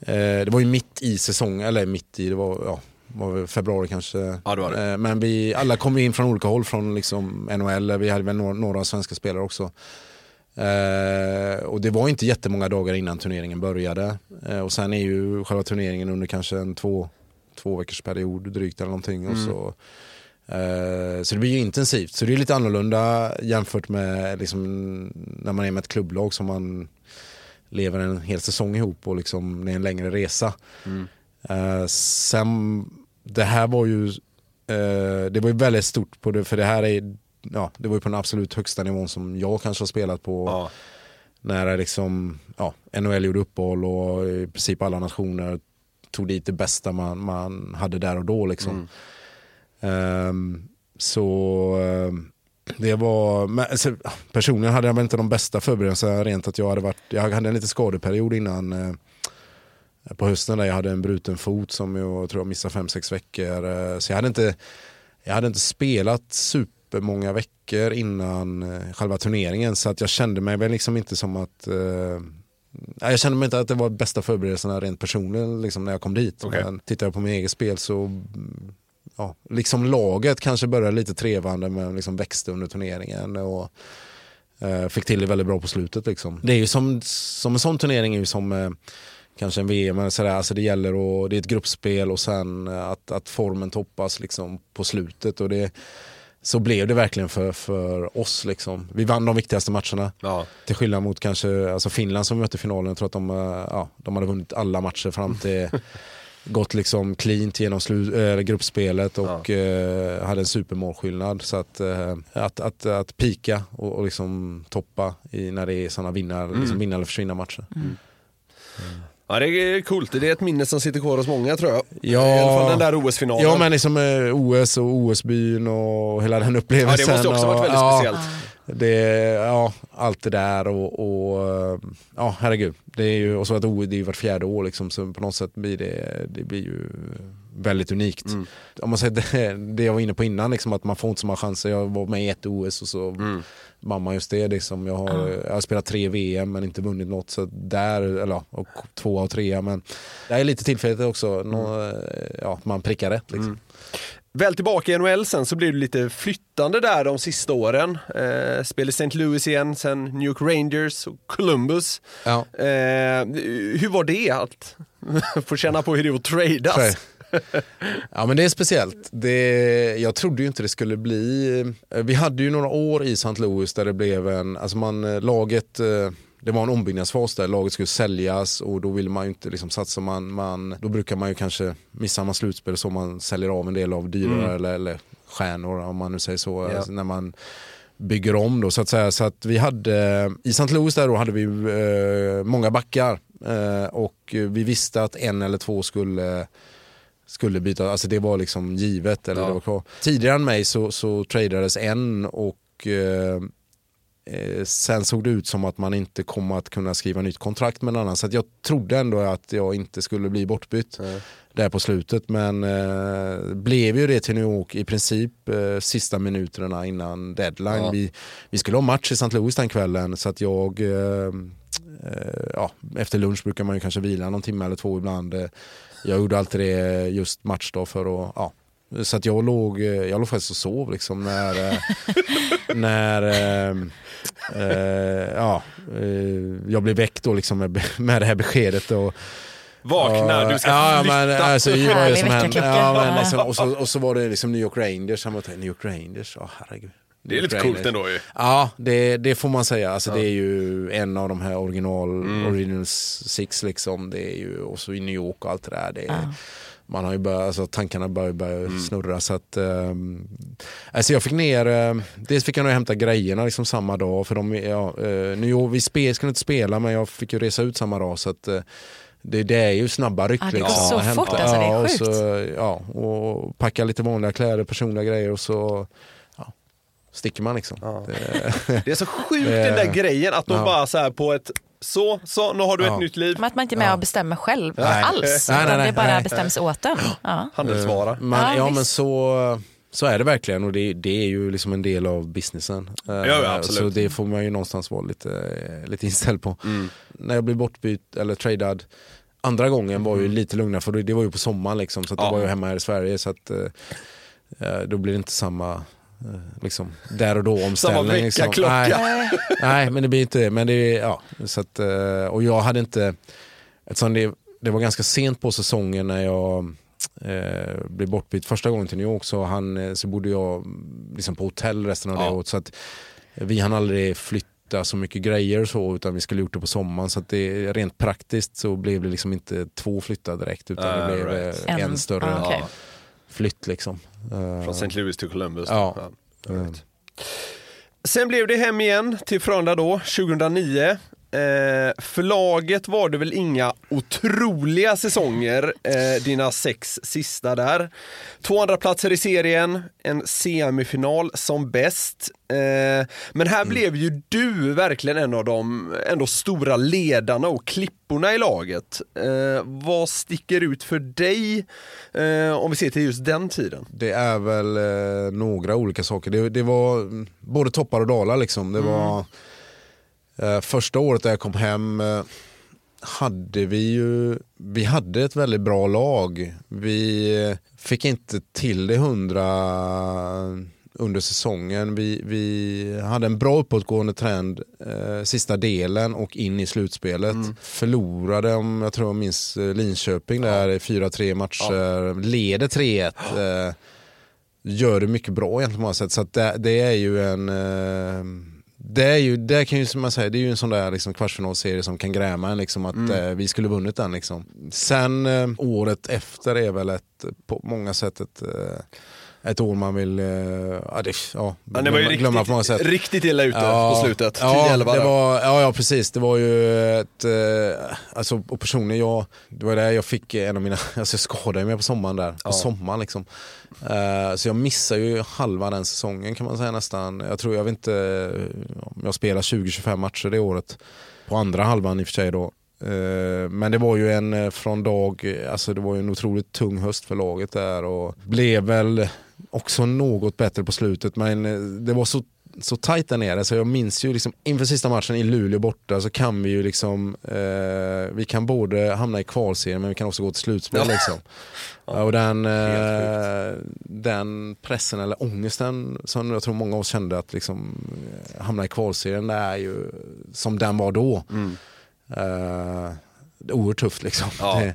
eh, det var ju mitt i säsongen, eller mitt i, det var, ja, var februari kanske. Ja, det var det. Eh, Men vi alla kom in från olika håll från liksom NHL, vi hade väl några, några svenska spelare också. Eh, och det var inte jättemånga dagar innan turneringen började. Eh, och sen är ju själva turneringen under kanske en två, två veckors period drygt eller någonting. Och så, så det blir ju intensivt. Så det är lite annorlunda jämfört med liksom, när man är med ett klubblag som man lever en hel säsong ihop och liksom, det är en längre resa. Eh, sen, det här var ju eh, det var ju väldigt stort på det, för det här är ja, det var ju på den absolut högsta nivån som jag kanske har spelat på. Ja. När liksom, ja, NHL gjorde uppehåll och i princip alla nationer tog dit det bästa man, man hade där och då. Liksom. Ehm, så ehm, det var, men, alltså, personligen hade jag väl inte de bästa förberedelserna rent att jag hade varit, jag hade en liten skadeperiod innan eh, på hösten där jag hade en bruten fot som jag tror jag missade 5-6 veckor. eh, Så jag hade inte, jag hade inte spelat supermånga veckor innan eh, själva turneringen så att jag kände mig väl liksom inte som att eh, jag kände mig inte att det var bästa förberedelserna rent personligen liksom, när jag kom dit. Okej. Men tittar jag på mitt eget spel så ja, liksom laget kanske började lite trevande men liksom växte under turneringen. Och, eh, fick till det väldigt bra på slutet. Liksom. Det är ju som, som en sån turnering är ju som eh, kanske en VM. eller Sådär. Alltså det gäller och det är ett gruppspel och sen eh, att, att formen toppas liksom på slutet. Och det, så blev det verkligen för, för oss. Liksom. Vi vann de viktigaste matcherna. Ja. Till skillnad mot kanske alltså Finland som mötte finalen. Jag tror att de, ja, de hade vunnit alla matcher fram till gått liksom cleant genom slu, äh, gruppspelet och eh, hade en supermålskillnad. Så att, eh, att, att, att pika och, och liksom toppa i, när det är sådana vinna, liksom vinna eller försvinna matcher. ja, det är coolt. Det är ett minne som sitter kvar hos många tror jag. Ja. I alla fall den där OS-finalen. Ja men liksom eh, OS och OS-byn och hela den Ja, upplevelsen. det måste också varit och, väldigt ja, speciellt. Det, ja, allt det där och, och eh, ja herregud. Det är ju, och så att O- det är ju vart fjärde år liksom, så på något sätt blir det, det blir ju väldigt unikt. Mm. Om man säger det, det jag var inne på innan, liksom, att man får inte så många chanser. Jag var med i ett OS och så Mm. mamma just det. Liksom. Jag, har, jag har spelat tre VM men inte vunnit något. Så där, eller, och två och trea. Men det är lite tillfälligt också. Nå, Mm. ja, man prickar rätt. Liksom. Väl tillbaka i NHL sen så blir det lite flyttande där de sista åren. Eh, spel i St. Louis igen, sen New York Rangers och Columbus. Ja. Eh, hur var det att få känna på hur det är att tradas? Ja men det är speciellt. Det, jag trodde ju inte det skulle bli... eh, Vi hade ju några år i St. Louis där det blev en... Alltså man, eh, laget... eh, Det var en ombyggnadsfas där laget skulle säljas och då vill man ju inte liksom satsa. Man, man, då brukar man ju kanske, missar man slutspel så man säljer av en del av dyrare Mm. eller, eller stjärnor om man nu säger så. Ja. Alltså när man bygger om då så att säga. Så att vi hade, i St. Louis där då hade vi eh, många backar eh, och vi visste att en eller två skulle skulle byta, alltså det var liksom givet. Eller Ja. det var kvar. Tidigare än mig så, så tradades en och eh, eh, sen såg det ut som att man inte kommer att kunna skriva nytt kontrakt med en annan. Så jag trodde ändå att jag inte skulle bli bortbytt där på slutet. Men eh, blev ju det till New York i princip eh, sista minuterna innan deadline. Ja. Vi, vi skulle ha match i St. Louis den kvällen så att jag eh, eh, ja, efter lunch brukar man ju kanske vila någon timme eller två ibland. Jag gjorde alltid det just matchdag för att, ja. Så att jag låg, eh, jag låg faktiskt och sov liksom när, eh, när eh, eh, ja, jag blev väckt då liksom med, med det här beskedet. Och, Vakna, du ska ja, flytta. Men, alltså, vad är som. Ja, men Ja. liksom, och, så, och så var det liksom New York Rangers. Han var New York Rangers, ja herregud. Det är lite York coolt Rangers. ändå ju. Ja, det, det får man säga. Alltså, Det är ju en av de här original, Mm. original six liksom. Det är ju, och så i New York och allt det där. Det är, Man har ju börjat, alltså, tankarna börjar, börjar Mm. snurra. Så att, ehm, alltså jag fick ner, eh, dels fick jag nog hämta grejerna liksom samma dag. För de, ja, eh, York, vi spel, skulle inte spela men jag fick ju resa ut samma dag. Så att, eh, det, det är ju snabba ryck. Ja, det går liksom. så Hämta- fort, alltså, det är ja, och sjukt. Så, ja, och packa lite vanliga kläder, personliga grejer och så ja, sticker man liksom. Det, Det är så sjukt den där grejen att de Ja. bara så här på ett så, så, nu har du Ja. ett nytt liv. Som att man inte är med och bestämmer själv Nej. alls. Nej, nej, nej, det bara nej. bestäms åt en. Ja. Handelsvara. Man, Ja, ja men så, så är det verkligen och det, det är ju liksom en del av businessen. Eh, ja, absolut. Så det får man ju någonstans vara lite, lite inställd på. När jag blev bortbytt eller tradad andra gången var ju lite lugnare för det, det var ju på sommaren liksom så att Ja. då var jag hemma här i Sverige så att eh, eh, då blir det inte samma eh, liksom, där och då omställning. liksom. väckarklocka. Nej, nej men det blir inte det. Men det är, ja, så att, eh, och jag hade inte, eftersom det, det var ganska sent på säsongen när jag eh, blev bortbytt första gången till New York så, han, eh, så bodde jag mm, liksom på hotell resten av Ja. det året. Så att vi hann aldrig flytta så mycket grejer så utan vi skulle gjort det på sommaren. Så att det, rent praktiskt så blev det liksom inte två flyttar direkt utan Ah, det blev right. eh, en, En- större ah, okej. Flytt. Liksom. Eh, Från St. Louis till Columbus. Ja. all right. Sen blev det hem igen till Frölunda då, 2009. Eh, förlaget var det väl inga otroliga säsonger, eh, dina sex sista där. Två andra platser i serien, en semifinal som bäst. Eh, men här blev ju du verkligen en av de ändå stora ledarna och klipporna i laget. Eh, vad sticker ut för dig eh, om vi ser till just den tiden? Det är väl eh, några olika saker. Det, det var mm, både toppar och dalar. Liksom. Det var, eh, första året där jag kom hem eh, hade vi ju vi hade ett väldigt bra lag. Vi eh, fick inte till det hundra under säsongen. Vi, vi hade en bra uppåtgående trend eh, sista delen och in i slutspelet. Förlorade, om jag tror jag minns eh, Linköping där i 4-3 matcher. Leder 3-1. Eh, gör det mycket bra egentligen på många sätt. Så det, det är ju en... Eh, det är ju, det kan ju som man säger, det är ju en sån där liksom kvartsfinalserie som kan gräma en liksom att eh, vi skulle vunnit den liksom. Sen eh, året efter är väl ett, på många sätt ett, eh, ett år man vill, eh, ja, det, ja, Ja, det var ju glömma, glömma på många riktigt, sätt. riktigt illa ute på slutet. 10-11 Ja, det där. var, ja, ja, precis. Det var ju ett... Eh, alltså, och personligen, jag, det var där jag fick en av mina... Alltså jag skadade mig på sommaren där. På Ja. sommaren liksom. Eh, så jag missade ju halva den säsongen kan man säga nästan. Jag tror, jag vet inte om jag spelade 20-25 matcher det året. På andra halvan i och för sig då. Eh, Men det var ju en eh, från dag, alltså det var ju en otroligt tung höst för laget där och blev väl också något bättre på slutet men eh, det var så så tajt där nere så jag minns ju liksom inför sista matchen i Luleå borta så kan vi ju liksom eh, vi kan både hamna i kvalserien men vi kan också gå till slutspel Ja. liksom. och den, eh, den pressen eller ångesten som jag tror många av oss kände att liksom hamna i kvalserien det är ju som den var då. Mm. Eh, det är oerhört tufft liksom. Ja. Det,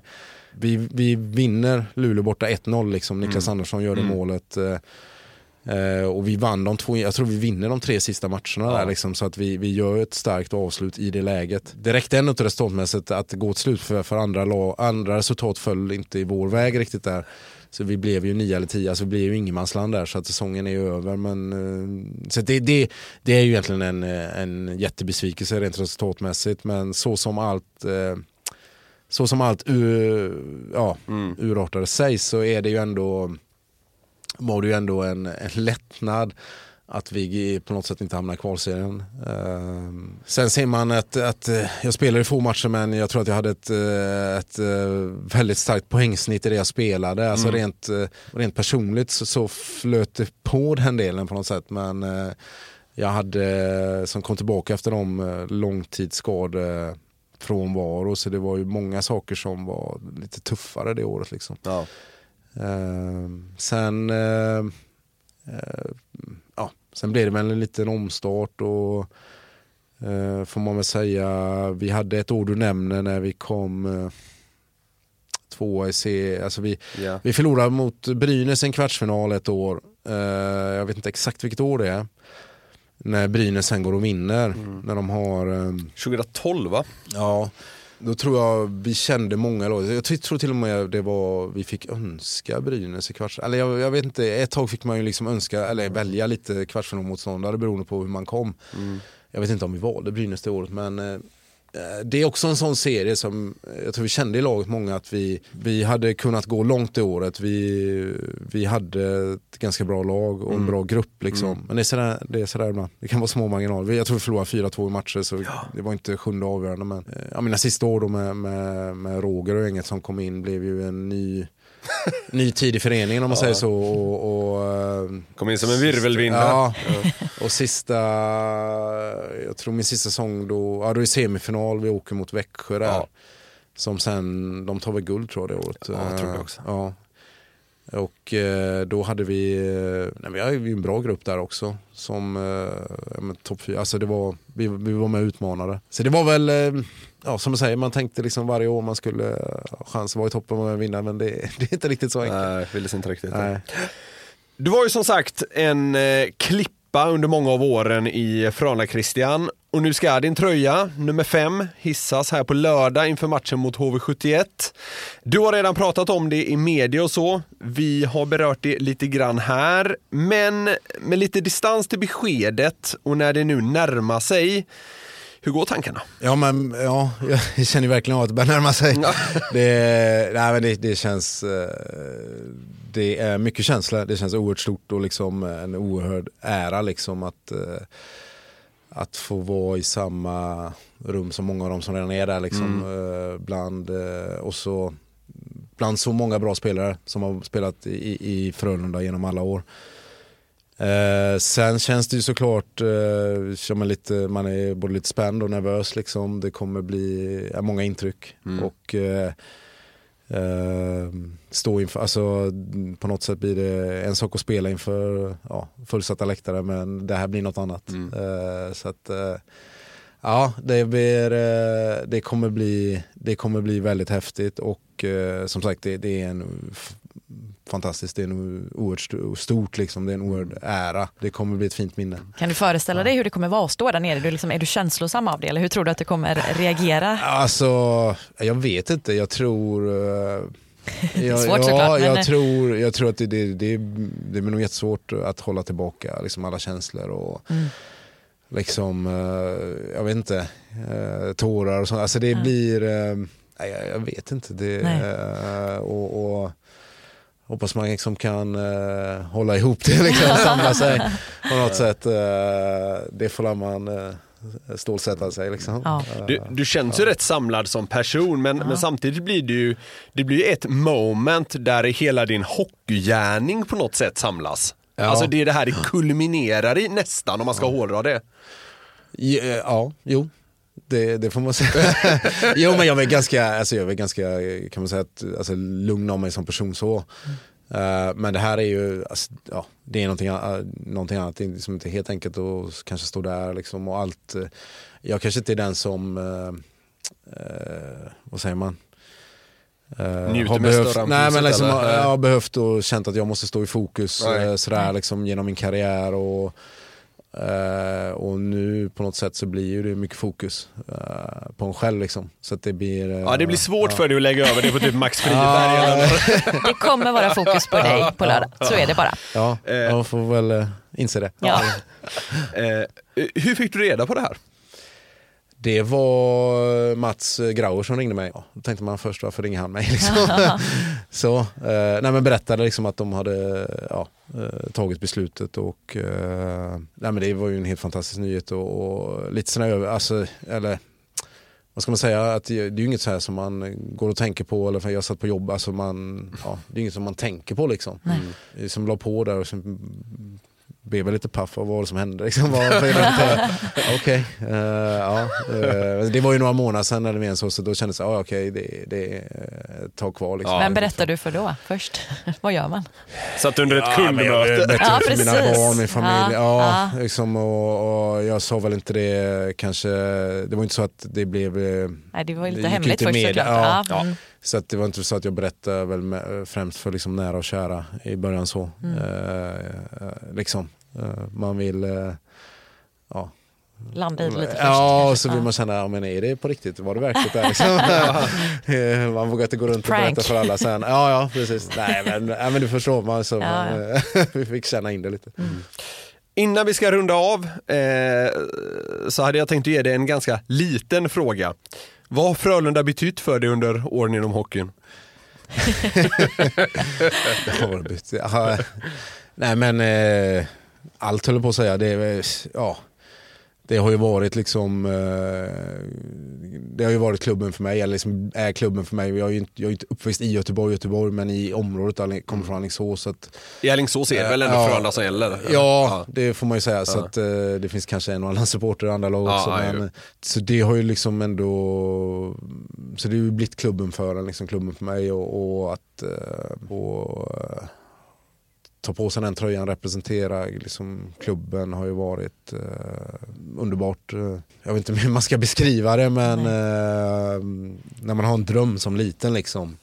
vi, vi vinner Luleå borta 1-0 liksom. Niklas Mm. Andersson gör det Mm. målet. eh, eh, och vi vann de två, jag tror vi vinner de tre sista matcherna Ja. där liksom, så att vi, vi gör ett starkt avslut i det läget. Det räckte ändå inte resultatmässigt att gå till slut för, för andra, la- andra resultat föll inte i vår väg riktigt där. Så vi blev ju nio eller tio, alltså vi blev ju ingenmansland där så att säsongen är ju över. Men, eh, så det, det, det är ju egentligen en, eh, en jättebesvikelse rent resultatmässigt men så som allt eh, så som allt ur, ja, Mm. urartade sig så är det ju ändå var det ju ändå en, en lättnad att vi på något sätt inte hamnar i kvalserien. Uh, sen ser man att, att eh, jag spelade i få matcher men jag tror att jag hade ett, eh, ett eh, väldigt starkt poängsnitt i det jag spelade. Alltså Mm. rent, rent personligt så, så flöt det på den delen på något sätt. Men jag hade, som kom tillbaka efter de långtidsskador frånvaro så det var ju många saker som var lite tuffare det året. Liksom. Ja. Eh, sen, sen blev det väl en liten omstart och eh, får man väl säga, vi hade ett år du nämner när vi kom eh, tvåa i C, alltså vi, Ja. vi förlorade mot Brynäs i en kvartsfinal ett år. Eh, jag vet inte exakt vilket år det är. När Brynäs sen går och vinner. När de har... ehm, 2012 va? Ja, då tror jag vi kände många lag. Jag tror till och med det var, vi fick önska Brynäs i kvarts... Eller jag, jag vet inte, ett tag fick man ju liksom önska, eller välja lite kvartsfinalmotståndare beroende på hur man kom. Jag vet inte om vi valde Brynäs det året men eh, det är också en sån serie som eh, jag tror vi kände i laget många att vi, vi hade kunnat gå långt det året. Vi, vi hade ett ganska bra lag och en bra grupp. Liksom. Men det är, sådär, det är sådär ibland. Det kan vara små marginaler. Jag tror vi förlorade 4-2 i matcher så det var inte sjunde avgörande. Men, eh, ja, mina sista år då med, med, med Roger och gänget som kom in blev ju en ny ny tid i föreningen om man säger så. Och, och, eh, Kom in som en virvelvind. Ja, och sista, jag tror min sista säsong då, ja då är semifinal, vi åker mot Växjö där. Ja. Som sen, de tar väl guld tror jag det året. Ja, jag tror det Eh, också. Ja. Och eh, då hade vi, nej, vi hade en bra grupp där också. Som ja, topp fyra, alltså det var, vi, vi var med och utmanade. Så det var väl, ja som jag säger, man tänkte liksom varje år man skulle ha chans att vara i toppen och vinna men det, det är inte riktigt så enkelt. Nej, ville inte riktigt. Nej. Du var ju som sagt en eh, klippa under många av åren i Frölunda Christian och nu ska din tröja, nummer fem, hissas här på lördag inför matchen mot HV71. Du har redan pratat om det i media och så. Vi har berört det lite grann här, men med lite distans till beskedet och när det nu närmar sig, hur går tankarna? Ja men ja, jag känner verkligen av att det börjar närma sig. Det, nej, men det, det känns, eh, det är mycket känsla, det känns oerhört stort och liksom en oerhörd ära liksom att, eh, att få vara i samma rum som många av dem som redan är där liksom. eh, Bland, eh, och så, bland så många bra spelare som har spelat i, i Frölunda genom alla år. Eh, sen känns det ju såklart, eh, som man, lite, man är både lite spänd och nervös liksom. Det kommer bli ja, många intryck. Och eh, eh, stå inför, alltså på något sätt blir det en sak att spela inför ja, fullsatta läktare men det här blir något annat. Eh, så att eh, Ja, det, blir, eh, det, kommer bli, det kommer bli väldigt häftigt och eh, som sagt det, det är en fantastiskt, det är en oerhört st- stort liksom, det är en oerhörd ära. Det kommer bli ett fint minne. Kan du föreställa dig hur det kommer vara att stå där nere? Du liksom, är du känslosam av det eller hur tror du att du kommer reagera? Alltså, jag vet inte, jag tror eh, jag, svårt ja, såklart, men- jag, tror, jag tror att det, det, det, det blir nog jättesvårt att hålla tillbaka liksom alla känslor och liksom, eh, jag vet inte, eh, tårar och sånt. Alltså det blir, eh, nej, jag, vet inte. Det, och, och hoppas man liksom kan eh, hålla ihop det, liksom, samla sig på något sätt. Eh, det får man uh, stålsätta sig. Liksom. Ja. Du, du känns ju rätt samlad som person men, men samtidigt blir det ju det blir ju ett moment där hela din hockeygärning på något sätt samlas. Ja. Alltså det är det här det kulminerar i nästan om man ska hårdra det. Ja, ja jo. Det, det får man säga. jo men jag är ganska, alltså jag är ganska kan man säga, att, alltså, lugn av mig som person så. Eh, men det här är ju, alltså, ja, det är någonting, uh, någonting annat, det är liksom inte helt enkelt att kanske stå där liksom och allt. eh, jag kanske inte är den som, eh, eh, vad säger man? Eh, Njuter har behövt, nej, men liksom, eller? Jag har behövt och känt att jag måste stå i fokus eh, sådär, liksom, genom min karriär. Och, eh, och nu på något sätt så blir ju det mycket fokus eh, på en själv. Liksom. Så att det blir... eh, Ja, det blir svårt för dig att lägga över det på typ Max Friberg eller Det kommer vara fokus på dig på lördag. Så är det bara. Ja, jag får väl inse det. Ja. Hur fick du reda på det här? Det var Mats Grauer som ringde mig. Ja, då tänkte man först varför ringer han mig? Liksom. så, eh, nej, men berättade liksom att de hade ja, eh, tagit beslutet och eh, nej, men det var ju en helt fantastisk nyhet och, och lite sådär, över- alltså, eller vad ska man säga, att det, det är ju inget så här som man går och tänker på eller för jag satt på jobb, alltså man, ja, det är inget som man tänker på liksom. Mm. Som la på där och sen blev jag lite paff av vad som hände. Liksom. Det? Okej, eh, ja. eh, det var ju några månader sedan eller mer så, så då kändes det, ja okej, det, det är ett tag kvar. Liksom. Vem berättar du för då först? Vad gör man? Satt under ett kundmöte? berättade Ja, för mina barn, min familj. Ja, Ja, ja. Liksom, och, och jag sa väl inte det kanske, det var inte så att det blev eh, Nej, det var lite hemligt först såklart. ja. Ja. Mm. Så att det var inte så att jag berättade väl med, främst för liksom nära och kära i början så. Mm. Eh, eh, liksom. Eh, man vill eh, ja. Landa i det lite först. Ja, kanske. och så vill man känna, ja, men är det på riktigt? Var det verkligt? Där, liksom? Eh, man vågar inte gå runt och Prank. berätta för alla sen. Ja, ja, precis. Nej, men, nej, men du förstår, man, så Ja, man, vi fick känna in det lite. Innan vi ska runda av eh, så hade jag tänkt att ge dig en ganska liten fråga. Vad har Frölunda betytt för dig under åren inom hockeyn? Nej men eh, allt höll jag på att säga. Det, ja, det har ju varit liksom eh, Det har ju varit klubben för mig, eller liksom är klubben för mig. Jag är ju inte, jag är inte uppväxt i Göteborg, Göteborg men i området, Alling- kommer från Alingsås. Så att, I Alingsås är det väl ändå Ja. Frölunda som gäller? Ja, det får man ju säga. Så Ja. att, eh, det finns kanske en och annan supporter i andra lag Ja, också. ja, men, så det har ju liksom ändå, så det har ju blivit klubben för en, liksom klubben för mig och, och att eh, och, eh, ta på sig den tröjan, representera liksom, klubben har ju varit eh, underbart. Eh, Jag vet inte hur man ska beskriva det men eh, när man har en dröm som liten liksom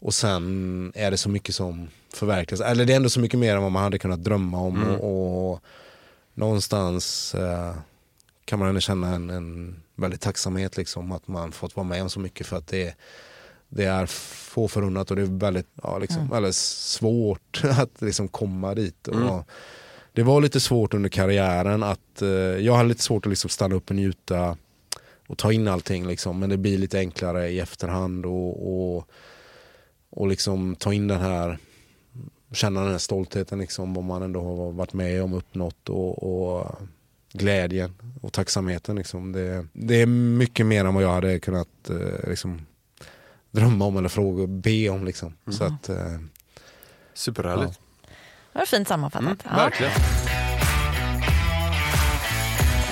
och sen är det så mycket som förverkligas. Eller det är ändå så mycket mer än vad man hade kunnat drömma om. Mm. Och, och någonstans eh, kan man ändå känna en, en väldigt tacksamhet liksom att man fått vara med om så mycket för att det, det är få förunnat och det är väldigt, ja, liksom, väldigt svårt att liksom komma dit. Och, Mm. Det var lite svårt under karriären att, eh, jag hade lite svårt att liksom stanna upp och njuta och ta in allting liksom. Men det blir lite enklare i efterhand och, och, och liksom ta in den här känna den här stoltheten liksom vad man ändå har varit med om uppnått och, och glädjen och tacksamheten liksom. Det, det är mycket mer än vad jag hade kunnat eh, liksom, drömma om eller fråga, be om liksom. Så att, eh, Superhärligt. Det var fint sammanfattat. Mm, Ja. Verkligen.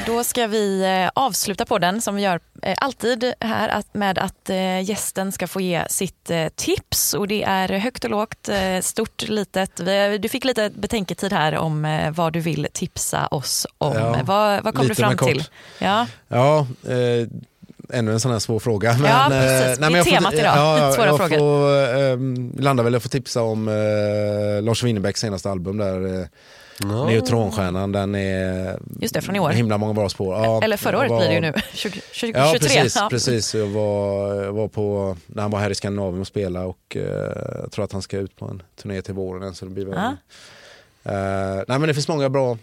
Då ska vi eh, avsluta podden som vi gör eh, alltid här med att eh, gästen ska få ge sitt tips. Och Det är högt och lågt, stort, litet. Du fick lite betänketid här om vad du vill tipsa oss om. Ja, vad vad kom du fram kort. till? Ja. Ja, eh, ännu en sån här svår fråga. Men, Ja, precis. men Det är jag får- temat idag. Ja, Svåra jag frågor. Får, eh, landa väl, jag får tipsa om eh, Lars Winnerbäcks senaste album där. Eh, Neutronstjärnan, den är Just det, från i år. himla många bra spår. Ja, Eller förra året var- blir det ju nu, 20, 20, Ja 23. precis, Ja. precis. Jag var, jag var på, när han var här i Skandinavien och spelade och eh, jag tror att han ska ut på en turné till våren än, så det blir väl... Eh, nej men det finns många bra,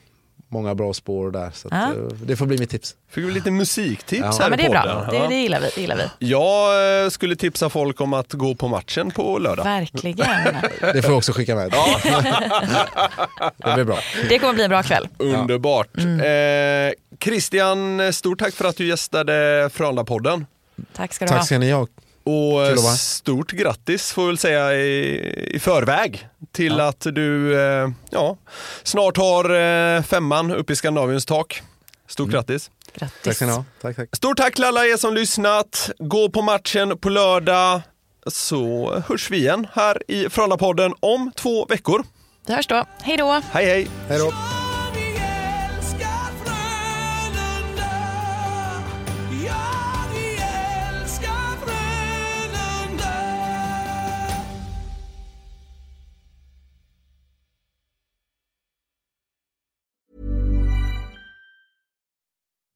många bra spår där så att, Ja. eh, det får bli mitt tips. Fick vi lite musiktips Ja. här Ja, men det är bra. Det, Ja. det, gillar vi, det gillar vi. Jag eh, skulle tipsa folk om att gå på matchen på lördag. Verkligen. Det får jag också skicka med. det blir bra. Det kommer bli en bra kväll. Underbart. Mm. Eh, Christian, stort tack för att du gästade Frölunda-podden. Tack ska du ha. Tack ska ni ha. Och eh, stort grattis får jag väl säga i, i förväg till att du eh, ja, snart har eh, femman upp i Skandinaviens tak. Stort grattis. Grattis. Tack ska ni ha. Tack, tack. Stort tack till alla er som lyssnat. Gå på matchen på lördag så hörs vi igen här i Frölunda-podden om två veckor. Vi hörs då. Hej då. Hej hej! Hej då.